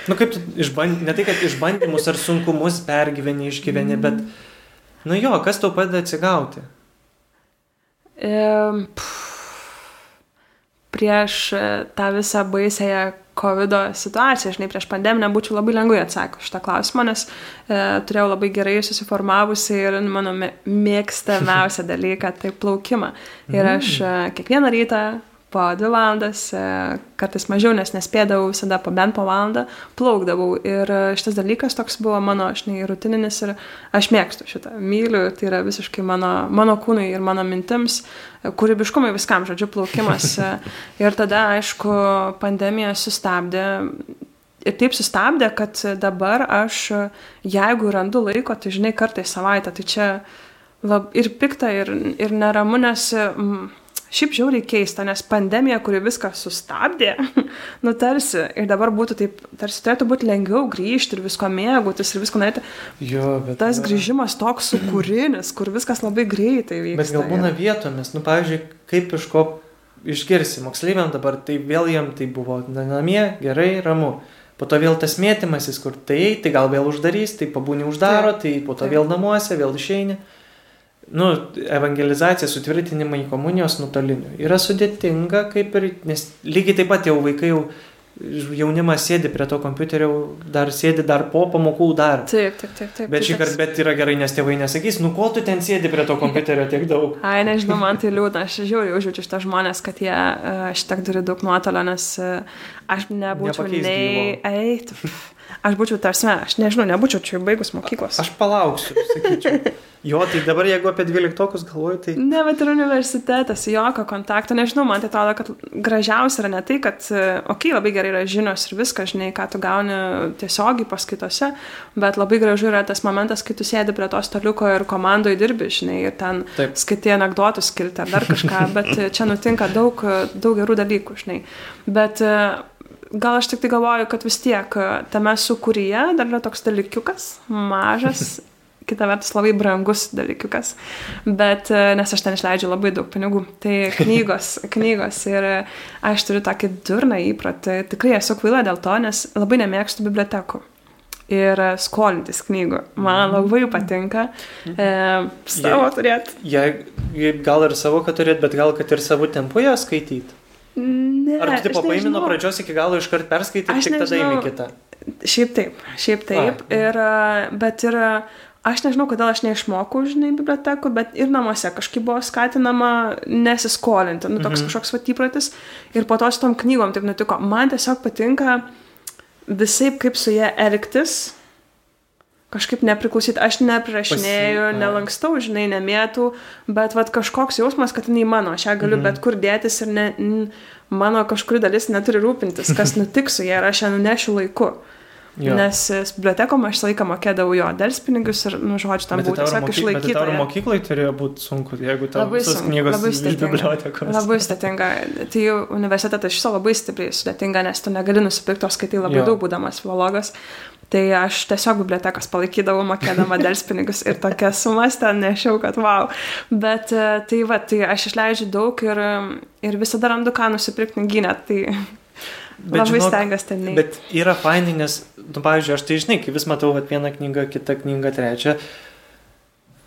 Nu kaip tu išband... ne tai, kad išbandymus ar sunkumus pergyveni, išgyveni, bet, nu jo, kas tau padeda atsigauti? Pff, Prieš e, tą visą baisęją COVID situaciją, žinai, prieš pandeminę būčiau labai lengvai atsakius šitą klausimą, nes e, turėjau labai gerai susiformavusi ir mano mė- mėgstamiausią dalyką - tai plaukimą. Ir aš e, kiekvieną rytą po dvi valandas, e, kartais mažiau, nes nespėdavau visada po bent po valandą, plaukdavau. Ir e, šitas dalykas toks buvo mano, žinai, rutininis ir aš mėgstu šitą, myliu, tai yra visiškai mano, mano kūnui ir mano mintims, e, kūrybiškumui viskam, žodžiu, plaukimas. Ir tada, aišku, pandemija sustabdė. Ir taip sustabdė, kad dabar aš, jeigu randu laiko, tai žinai, kartais savaitę, tai čia lab, ir pikta, ir, ir neramu, nes mm, šiaip žiauriai keista, nes pandemija, kuri viską sustabdė, nu tarsi, ir dabar būtų taip, tarsi turėtų būti lengviau grįžti ir visko mėgautis ir visko norėti. Jo, bet... Tas grįžimas toks sukūrinis, kur viskas labai greitai vyksta. Bet gal būna vietomis, nu, pavyzdžiui, kaip iš ko išgirsi moksleiviam dabar, tai vėl jam tai buvo na, namie, gerai, ramu. Po to vėl tas mėtymasis, kur tai, tai gal vėl uždarys, tai pabūni uždaro, Taip, tai po to taip. vėl namuose, vėl išeini. Nu, evangelizacija, sutvirtinimai komunijos nutoliniu yra sudėtinga, kaip ir, nes lygiai taip pat jau vaikai jau jaunimas sėdi prie to kompiuterio, dar sėdi dar po pamokų dar. Taip, taip, taip. taip Bet tai šį kartą bet yra gerai, nes tėvai nesakys, nu ko tu ten sėdi prie to kompiuterio tiek daug. Ai, nežinau, man tai liūdna, aš žiūriu, užjaučiu šitą žmonės, kad jie uh, šitiek turi daug nuotolio, nes uh, aš nebūčiau Nepakeis nei... gyvo. Aš būčiau tarsi, aš nežinau, nebūčiau čia baigus mokyklos. Aš palauksiu, sakyčiau. Jo, tai dabar jeigu apie dvyliktokus galvoju, tai... Ne, bet ir universitetas, jokio kontakto, nežinau, man tai atrodo, kad gražiausia yra ne tai, kad, okei, okay, labai gerai yra žinios ir viskas, žinai, ką tu gauni tiesiogiai paskaitose, bet labai gražu yra tas momentas, kai tu sėdi prie to staliuko ir komandoje dirbi, žinai, ir ten Taip. skaitai anegdotus skilti ar dar kažką, bet čia nutinka daug, daug gerų dalykų, žinai. Bet e, gal aš tik tai galvoju, kad vis tiek e, tame sukūryje dar yra toks dalykiukas, mažas. Kita vertus labai brangus dalykiukas, bet e, nes aš ten išleidžiu labai daug pinigų. Tai knygos, knygos ir e, aš turiu tokį durną įprotį, tikrai esu kvaila dėl to, nes labai nemėgstu bibliotekų. Ir skolintis knygų. Man labai patinka e, savo turėti. Jei, gal ir savo, kad turėt, bet gal kad ir savo tempu ją skaityti. Ne, Ar tu tipo paimi nuo pradžios iki galo iškart perskaityti, Aš tik tada nežinau. įimi kitą. Šiaip taip, šiaip taip. A. Ir, bet ir aš nežinau, kodėl aš neišmokau, žinai, bibliotekų, bet ir namuose kažkaip buvo skatinama nesiskolinti. Nu, toks Mhm. kažkoks vatypratis. Ir po to su tom knygom taip nutiko. Man tiesiog patinka visai kaip su jie elgtis. Kažkaip nepriklausyti, aš neprirašinėju, Pasi- nelankstau, žinai, nemėtų, bet vat, kažkoks jausmas, kad jinai mano, aš ją galiu Mhm. bet kur dėtis ir ne, n, mano kažkuri dalis neturi rūpintis, kas nutiks su ja ir aš ją nunešiu laiku. Jo. Nes bibliotekom aš laiką mokėdavau jo delspinigius ir, nu, žodžiu, tam ir tiesiog moky- bet išlaikyta. mokyklai turėjo būti sunku, jeigu tau Labai visos sunku, knygos labai bibliotekos. Labai sudėtinga. Tai universitetas iš viso labai stipriai sudėtinga, nes tu negali nusipirkti, o skaitai labai jo. daug būdamas filologas. Tai aš tiesiog bibliotekas palaikydavau mokėdama delspinigus ir tokias sumas ten nešiau, kad wow. Bet e, tai va, tai aš išleidžiu daug ir, ir visada randu ką nusipirkti knyginę. Tai bet, labai stengiuosi ten neiti. Bet yra fainai, nes, nu, pavyzdžiui, aš tai žinai, kai vis matau vat, vieną knygą, kitą knygą, trečią,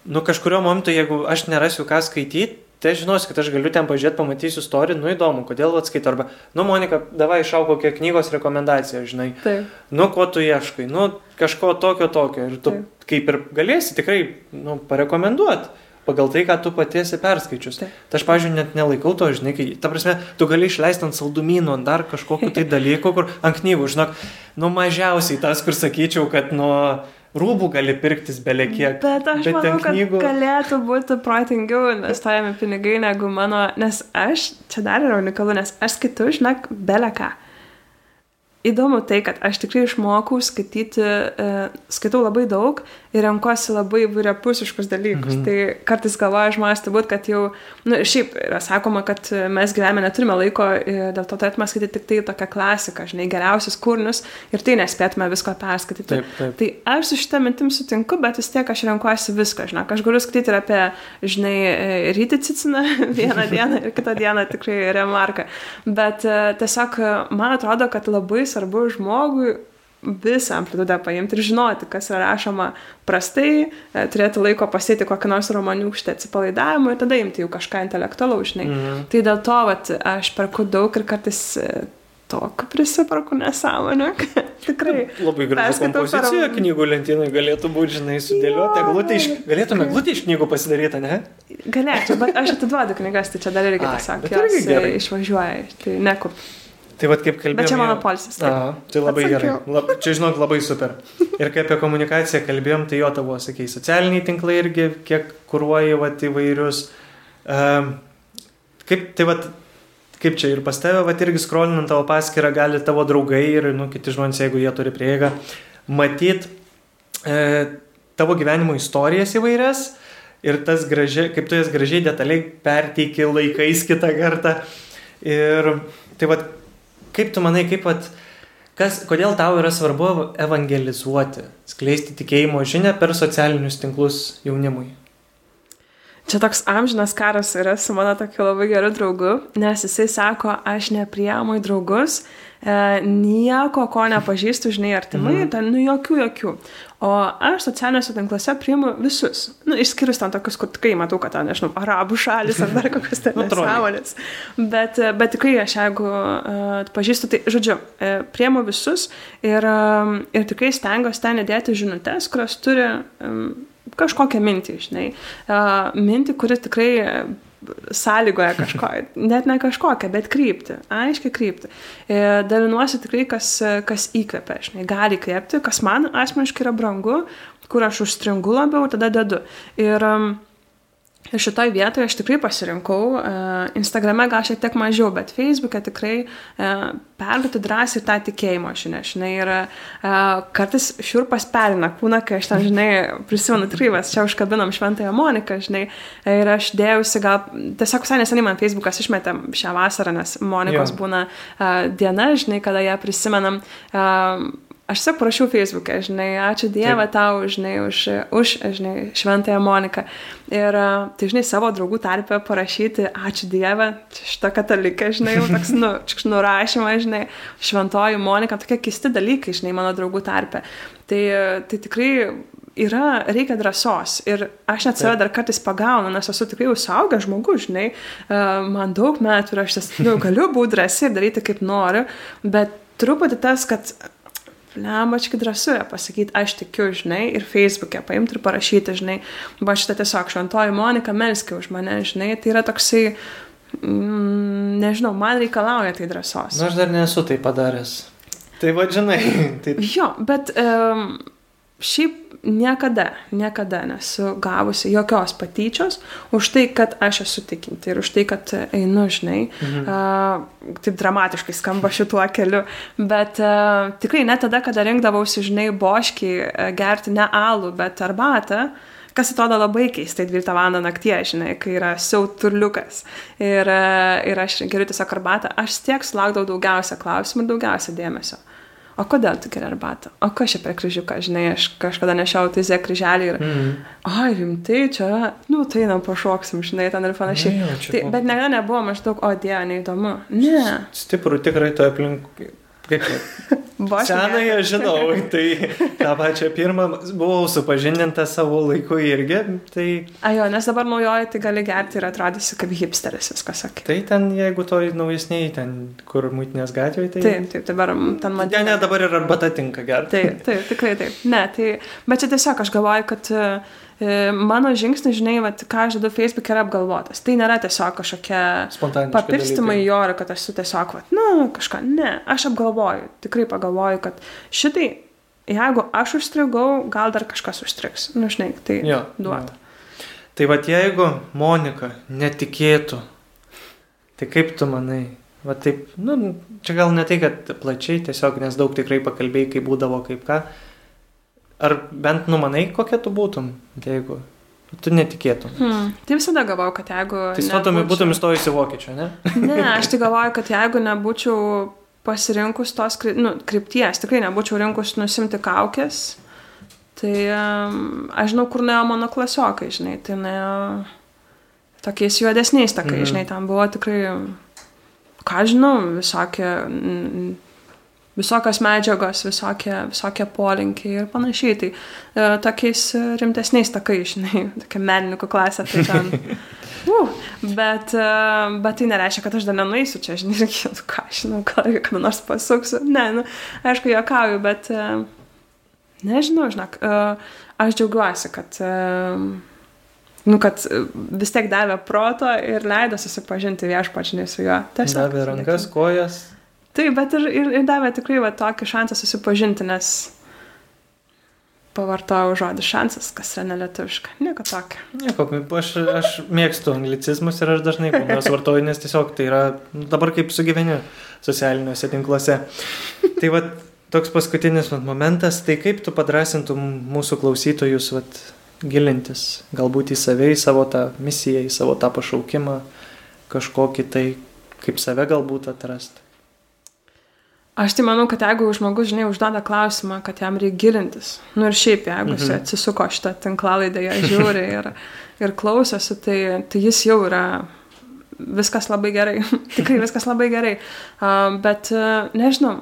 nu kažkurio momentu, jeigu aš nerasiu ką skaityti, tai aš žinosiu, kad aš galiu ten pažiūrėti, pamatysiu istoriją, nu įdomu, kodėl atskaito, arba, nu Monika, davai išau kokią knygos rekomendaciją, žinai. Taip. Nu, ko tu ieškai, nu kažko tokio, tokio. Ir tu Taip. kaip ir galėsi tikrai, nu, parekomenduoti pagal tai, ką tu patiesi perskaičius. Tai aš, pažiūrėjau, net nelaikau to, žinai, kai, ta prasme, tu gali išleisti ant saldumynų, ant dar kažkokiu tai dalyku, kur ant knygų, žinok, nu mažiausiai tas, kur sakyčiau, kad nuo rūbų gali pirktis belekiek. Bet aš Bet manau, kad knygų- galėtų būti protingiau investuojami pinigai negu mano, nes aš, čia dar yra unikalu, nes aš skaitau, žinok, beleką. Įdomu tai, kad aš tikrai išmokau skaityti, e, skaitau labai daug ir renkuosi labai įvairiapusiškus dalykus. Mhm. Tai kartais galvoja žmonės turbūt, kad jau, na, nu, šiaip yra sakoma, kad mes gyvenime neturime laiko, dėl to turėtume skaityti tik tai tokią klasiką, žinai, geriausius kūrinius ir tai nespėtume visko perskaityti. Taip, taip. Tai aš su šitą mintim sutinku, bet vis tiek aš renkuosi viską, žinai, aš galiu skaityti ir apie, žinai, ryti ciciną vieną dieną ir kitą dieną tikrai remarką. Bet e, tiesiog man atrodo, kad labai svarbu žmogui visą amplitudę paimti ir žinoti, kas yra rašoma prastai, e, turėti laiko pasėti kokį nors romaniukštę atsipalaidavimą ir tada imti jau kažką intelektualaus, žinai. Mhm. Tai dėl to, vat, aš perku daug ir kartais e, tokį prisiparku nesąmonę. Tikrai. Labai graži Perskaitau per- kompozicija knygų lentynai galėtų būti, žinai, sudėlioti. Jo, Eglutė iš, galėtume eglutę iš knygų pasidaryti, ne? Galėčiau, bet aš atiduodu knygas, tai čia dar irgi tiesiog irgi jos e, išvažiuoja, tai nekur. Tai vad kaip kalbėjome. Bet čia mano poilsis, taip. A, tai labai gerai. Atsakiau. Lab, čia, žinok, labai super. Ir kai apie komunikaciją kalbėjom, tai jo tavo, sakei, socialiniai tinklai irgi, kiek kūruoji, vat, įvairius. Um, kaip, tai vat, kaip čia ir pas tave, vat, irgi skrolinant tavo paskirtą, gali tavo draugai ir, nu, kiti žmonės, jeigu jie turi prieigą, matyt e, tavo gyvenimo istorijas įvairias. Ir tas gražiai, kaip tu jas gražiai detaliai perteiki laikais kitą kartą. Ir tai vad, kaip tu manai, kaip vat, kas, kodėl tau yra svarbu evangelizuoti, skleisti tikėjimo žinę per socialinius tinklus jaunimui? Čia toks amžinas karas yra su mano tokiu labai geru draugu, nes jisai sako, aš nepriemu į draugus, e, nieko, ko nepažįstu, žinai, artimai, mm. ten, nu, jokių, jokių. O aš socialiniuose tinkluose priimu visus. Nu, išskyrus ten tokius, kur tikrai matau, kad ten, nežinau, arabų šalis ar dar kokios ten nesąmonės. Bet, e, bet tikrai aš jeigu uh, pažįstu, tai, žodžiu, uh, priemu visus ir, um, ir tikrai stengiuosi ten įdėti žinutės, kurios turi um, kažkokią mintį, žinai. Mintį, kuri tikrai sąlygoja kažko, net ne kažkokią, bet krypti, aiškiai krypti. E, dalinuosi tikrai, kas, kas įkvepia, žinai, gali įkvėpti, kas man asmeniškai yra brangu, kur aš užstringu labiau, tada dedu. Ir um, Ir šitoj vietoje aš tikrai pasirinkau, uh, Instagrame gal šiek tiek mažiau, bet Facebook'e tikrai uh, perduoti drąsiai tą tikėjimo žinę, žinai, ir uh, kartais šiurpas perina kūną, kai aš ten, žinai, prisimenu tikrai, mes čia užkabinom šventąją Moniką, žinai, ir aš dėjausi gal, tiesiog visai neseniai man Facebookas išmetėm šią vasarą, nes Monikos Jo. būna diena, žinai, kada ją prisimenam. Uh, Aš tiesiog parašiau Facebook'e, žinai, ačiū Dievą Taip. tau, žinai, už, už žinai, šventąją Moniką. Ir, a, tai, žinai, savo draugų tarpę parašyti, ačiū Dievą, šitą kataliką, žinai, jau toks, nu, čiks nurašymas, žinai, šventoji Monika, tokie keisti dalykai, žinai, mano draugų tarpę. Tai, tai tikrai yra, reikia drąsos. Ir aš net save dar kartais pagaunu, nes esu tikrai jau suaugęs žmogus, žinai, a, man daug metų ir aš ties, nu, galiu būti drąsi ir daryti kaip noriu, bet truputį tas, kad Lemački drąsu yra pasakyti, aš tikiu, žinai, ir Facebook'e paimti ir parašyti, žinai, va šitą tiesiog šventoji Monika Melskė už mane, žinai, tai yra toksai, mm, nežinau, man reikalauja tai drąsos. Na, aš dar nesu tai padaręs. Tai va, žinai, tai Jo, bet um, šiaip niekada, niekada nesu gavusi jokios patyčios už tai, kad aš esu tikinti ir už tai, kad einu, žinai, mhm. uh, taip dramatiškai skamba šituo keliu, bet uh, tikrai net tada, kada rinkdavausi, žinai, boškiai uh, gerti ne alų, bet arbatą, kas atrodo labai keistai 12 val. naktie, žinai, kai yra siauturliukas ir, uh, ir aš geriu tiesiog arbatą, aš tiek sulaukdavau daugiausia klausimų ir daugiausia dėmesio. O kodėl tu geri arbatą? O kas čia per kryžiuką, žinai, aš kažkada nešiau tai zė kryželį ir, Mhm. ai, rimtai, čia, nu, tai einam pašoksim, žinai, ten ir panašiai. Ne, čia Tai, buvo- bet niekada nebuvo maždaug, o dieve, neįdomu. Ne, Stiprų tikrai to aplink. Senąją žinau, tai tą pačią pirmą buvau supažindinta savo laiku irgi, tai, Ajo, nes dabar naujoji tai gali gerti ir atrodysi kaip hipsteris viskas sakė. tai ten, jeigu to naujesniai, ten, kur mūtinės gatvėje, tai... Taip, taip, dabar ten Ne, madinga. ne, dabar ir arbata tinka gerti. Taip, taip, tikrai taip. Ne, tai, bet čia tiesiog aš galvoju, kad e, mano žingsnis, žinai, vat, ką aš dedu Facebook yra apgalvotas. Tai nėra tiesiog kažkokia papirstimai į orą, kad aš su tiesiog, vat, na, kažką. Ne, aš apgalvoju, tikrai pagalvoju, kad šitai, jeigu aš užstrigau, gal dar kažkas užstrigs. Nu, žinai, tai Jo, duota. jo. Tai vad jeigu Monika netikėtų, tai kaip tu manai? Va taip, nu, čia gal ne tai, kad plačiai, tiesiog nes daug tikrai pakalbėjai, kaip būdavo, kaip ką. Ar bent numanai, kokia tu būtum, jeigu tu netikėtum? Hmm. Tai visada galvoju, kad jeigu... Tai stotum, nebūčiau- būtum įstojusi vokiečio, ne? Ne, aš tai galvoju, kad jeigu nebūčiau pasirinkus tos kry- nu, krypties, tikrai nebūčiau rinkus nusimti kaukės, tai um, aš žinau, kur nuėjo mano klasiokai, žinai, tai nuėjo tokiais juodesniais takai, mhm. žinai, tam buvo tikrai, ką žinau, visokie, mm, visokios medžiagos, visokie, visokie polinkiai ir panašiai. Tai e, tokiais rimtesniais takai, žinai, tokia menininkų klasė, tai ten. Uh, bet, e, bet tai nereiškia, kad aš dar nenueisiu čia, žinai, ir nu, ką, aš žinau, gal kada nors pasuksiu. Ne, nu, aišku, juokauju, bet e, nežinau, žinok, e, aš džiaugiuosi, kad, e, nu, kad vis tiek davė proto ir leido susipažinti viešpačinai su juo. Tiesiog. Davė rankas, kojas. Taip, bet ir, ir, ir davė tikrai va, tokį šansą susipažinti, nes pavartojau žodį šansas, kas yra nelietuviška. Nieko tokio. Nieko, aš, aš mėgstu anglicizmus ir aš dažnai juos vartoju, nes tiesiog tai yra nu, dabar kaip sugyveni socialiniuose tinkluose. Tai va, toks paskutinis momentas, tai kaip tu padrasintum mūsų klausytojus vat, gilintis, galbūt į save, į savo tą misiją, į savo tą pašaukimą, kažkokį tai, kaip save galbūt atrasti. Aš tai manau, kad jeigu žmogus, žinai, užduoda klausimą, kad jam reikia gilintis, nu ir šiaip, jeigu jis Mhm. atsisuko šitą tinklalaidą, ją žiūri ir, ir klausosi, tai, tai jis jau yra viskas labai gerai. Tikrai viskas labai gerai. Uh, bet uh, nežinau,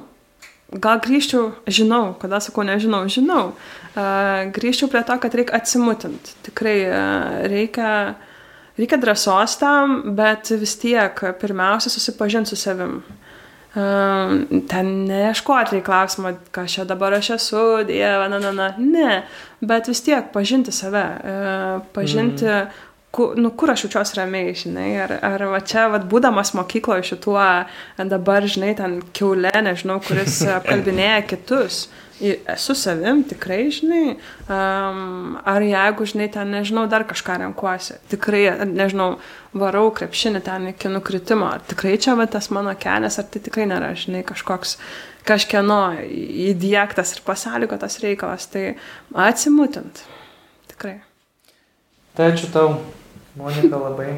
gal grįžčiau, žinau, kada sakau nežinau, žinau. Uh, grįžčiau prie to, kad reikia atsimutinti. Tikrai uh, reikia, reikia drąsos tam, bet vis tiek pirmiausia susipažinti su savim. Um, ten neieškoti reikia klausimą, kas čia dabar aš esu, dieve, na, na, na, ne, bet vis tiek pažinti save, uh, pažinti, mm. Ku, nu, kur aš jaučiuosi ramiai, žinai, ar, ar va čia, va, būdamas mokykloje šituo, dabar, žinai, ten keulė, nežinau, kuris apkalbinėja kitus. Esu savim, tikrai, žinai, um, ar jeigu, žinai, ten, nežinau, dar kažką renkuosi, tikrai, nežinau, varau krepšinį ten iki nukritimo, ar tikrai čia va tas mano kelias, ar tai tikrai nėra, žinai, kažkoks kažkieno įdėktas ir pasąlygotas reikalas, tai atsimutint, tikrai. Tai ačiū tau, Monika, labai.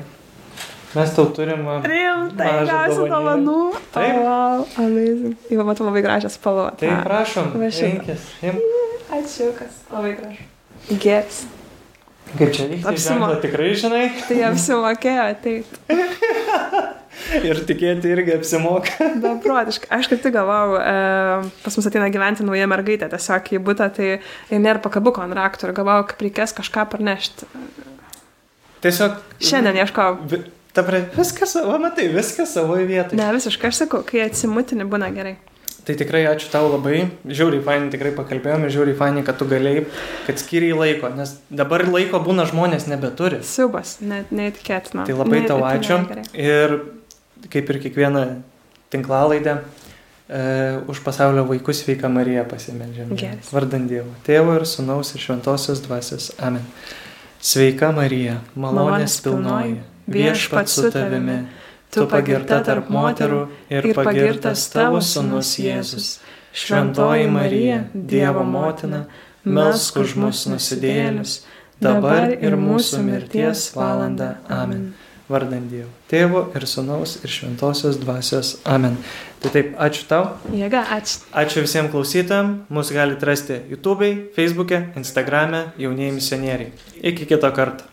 Mes tau turim. Rimtai, gausiu dovanų. Taip. Oh, wow, amazing. Jau matau labai gražią spalvą. Tai prašom, Va šitą. rinkis. Imk. Ačiū, kas labai gražu. Geras. Kaip čia vyksta? Apsimo- Ženklą tikrai žinai. Tai apsimokėjo, taip. Ir tikėti irgi apsimoka. Beprotiškai. Aš kaip tik galvojau, e, pas mus ateina gyventi nauja mergaitė, tiesiog į būtą, tai ir nėra pakabuko ant raktų ir galvojau, kaip reikės kažką parnešti. Tiesiog. Šiandien ieškojau. Vi, ta pra, viskas, va matai, viskas savoje vietoje. Ne, visiškai aš sakau, kai atsimutini būna gerai. Tai tikrai ačiū tau labai. Žiauriai fainai tikrai pakalbėjome, žiauriai fainai, kad tu galėjai, kad skiriai laiko, nes dabar laiko būna žmonės nebeturi. Siubas, net neįtikėtina. Tai labai tau ačiū. Ir kaip ir kiekvieną tinklalaidę, e, už pasaulio vaikus sveika Marija pasimeldžiame. Geras. Vardant Dievo. Tėvo ir Sūnaus ir Šventosios Dvasios. Amen. Sveika Marija, malonės pilnoji, viešpats su tavimi. Tu pagirta tarp moterų ir pagirtas tavo Sūnus Jėzus. Šventoji Marija, Dievo motina, melsk už mus nusidėlius, dabar ir mūsų mirties valanda. Amen. Vardant Dievo. Tėvo ir Sūnaus ir Šventosios dvasios. Amen. Tai taip, ačiū tau. Jėga, ačiū. Ačiū visiems klausytojams. Mūsų galite rasti YouTube, Facebook, Instagram, jaunieji misionieriai. Iki kito karto.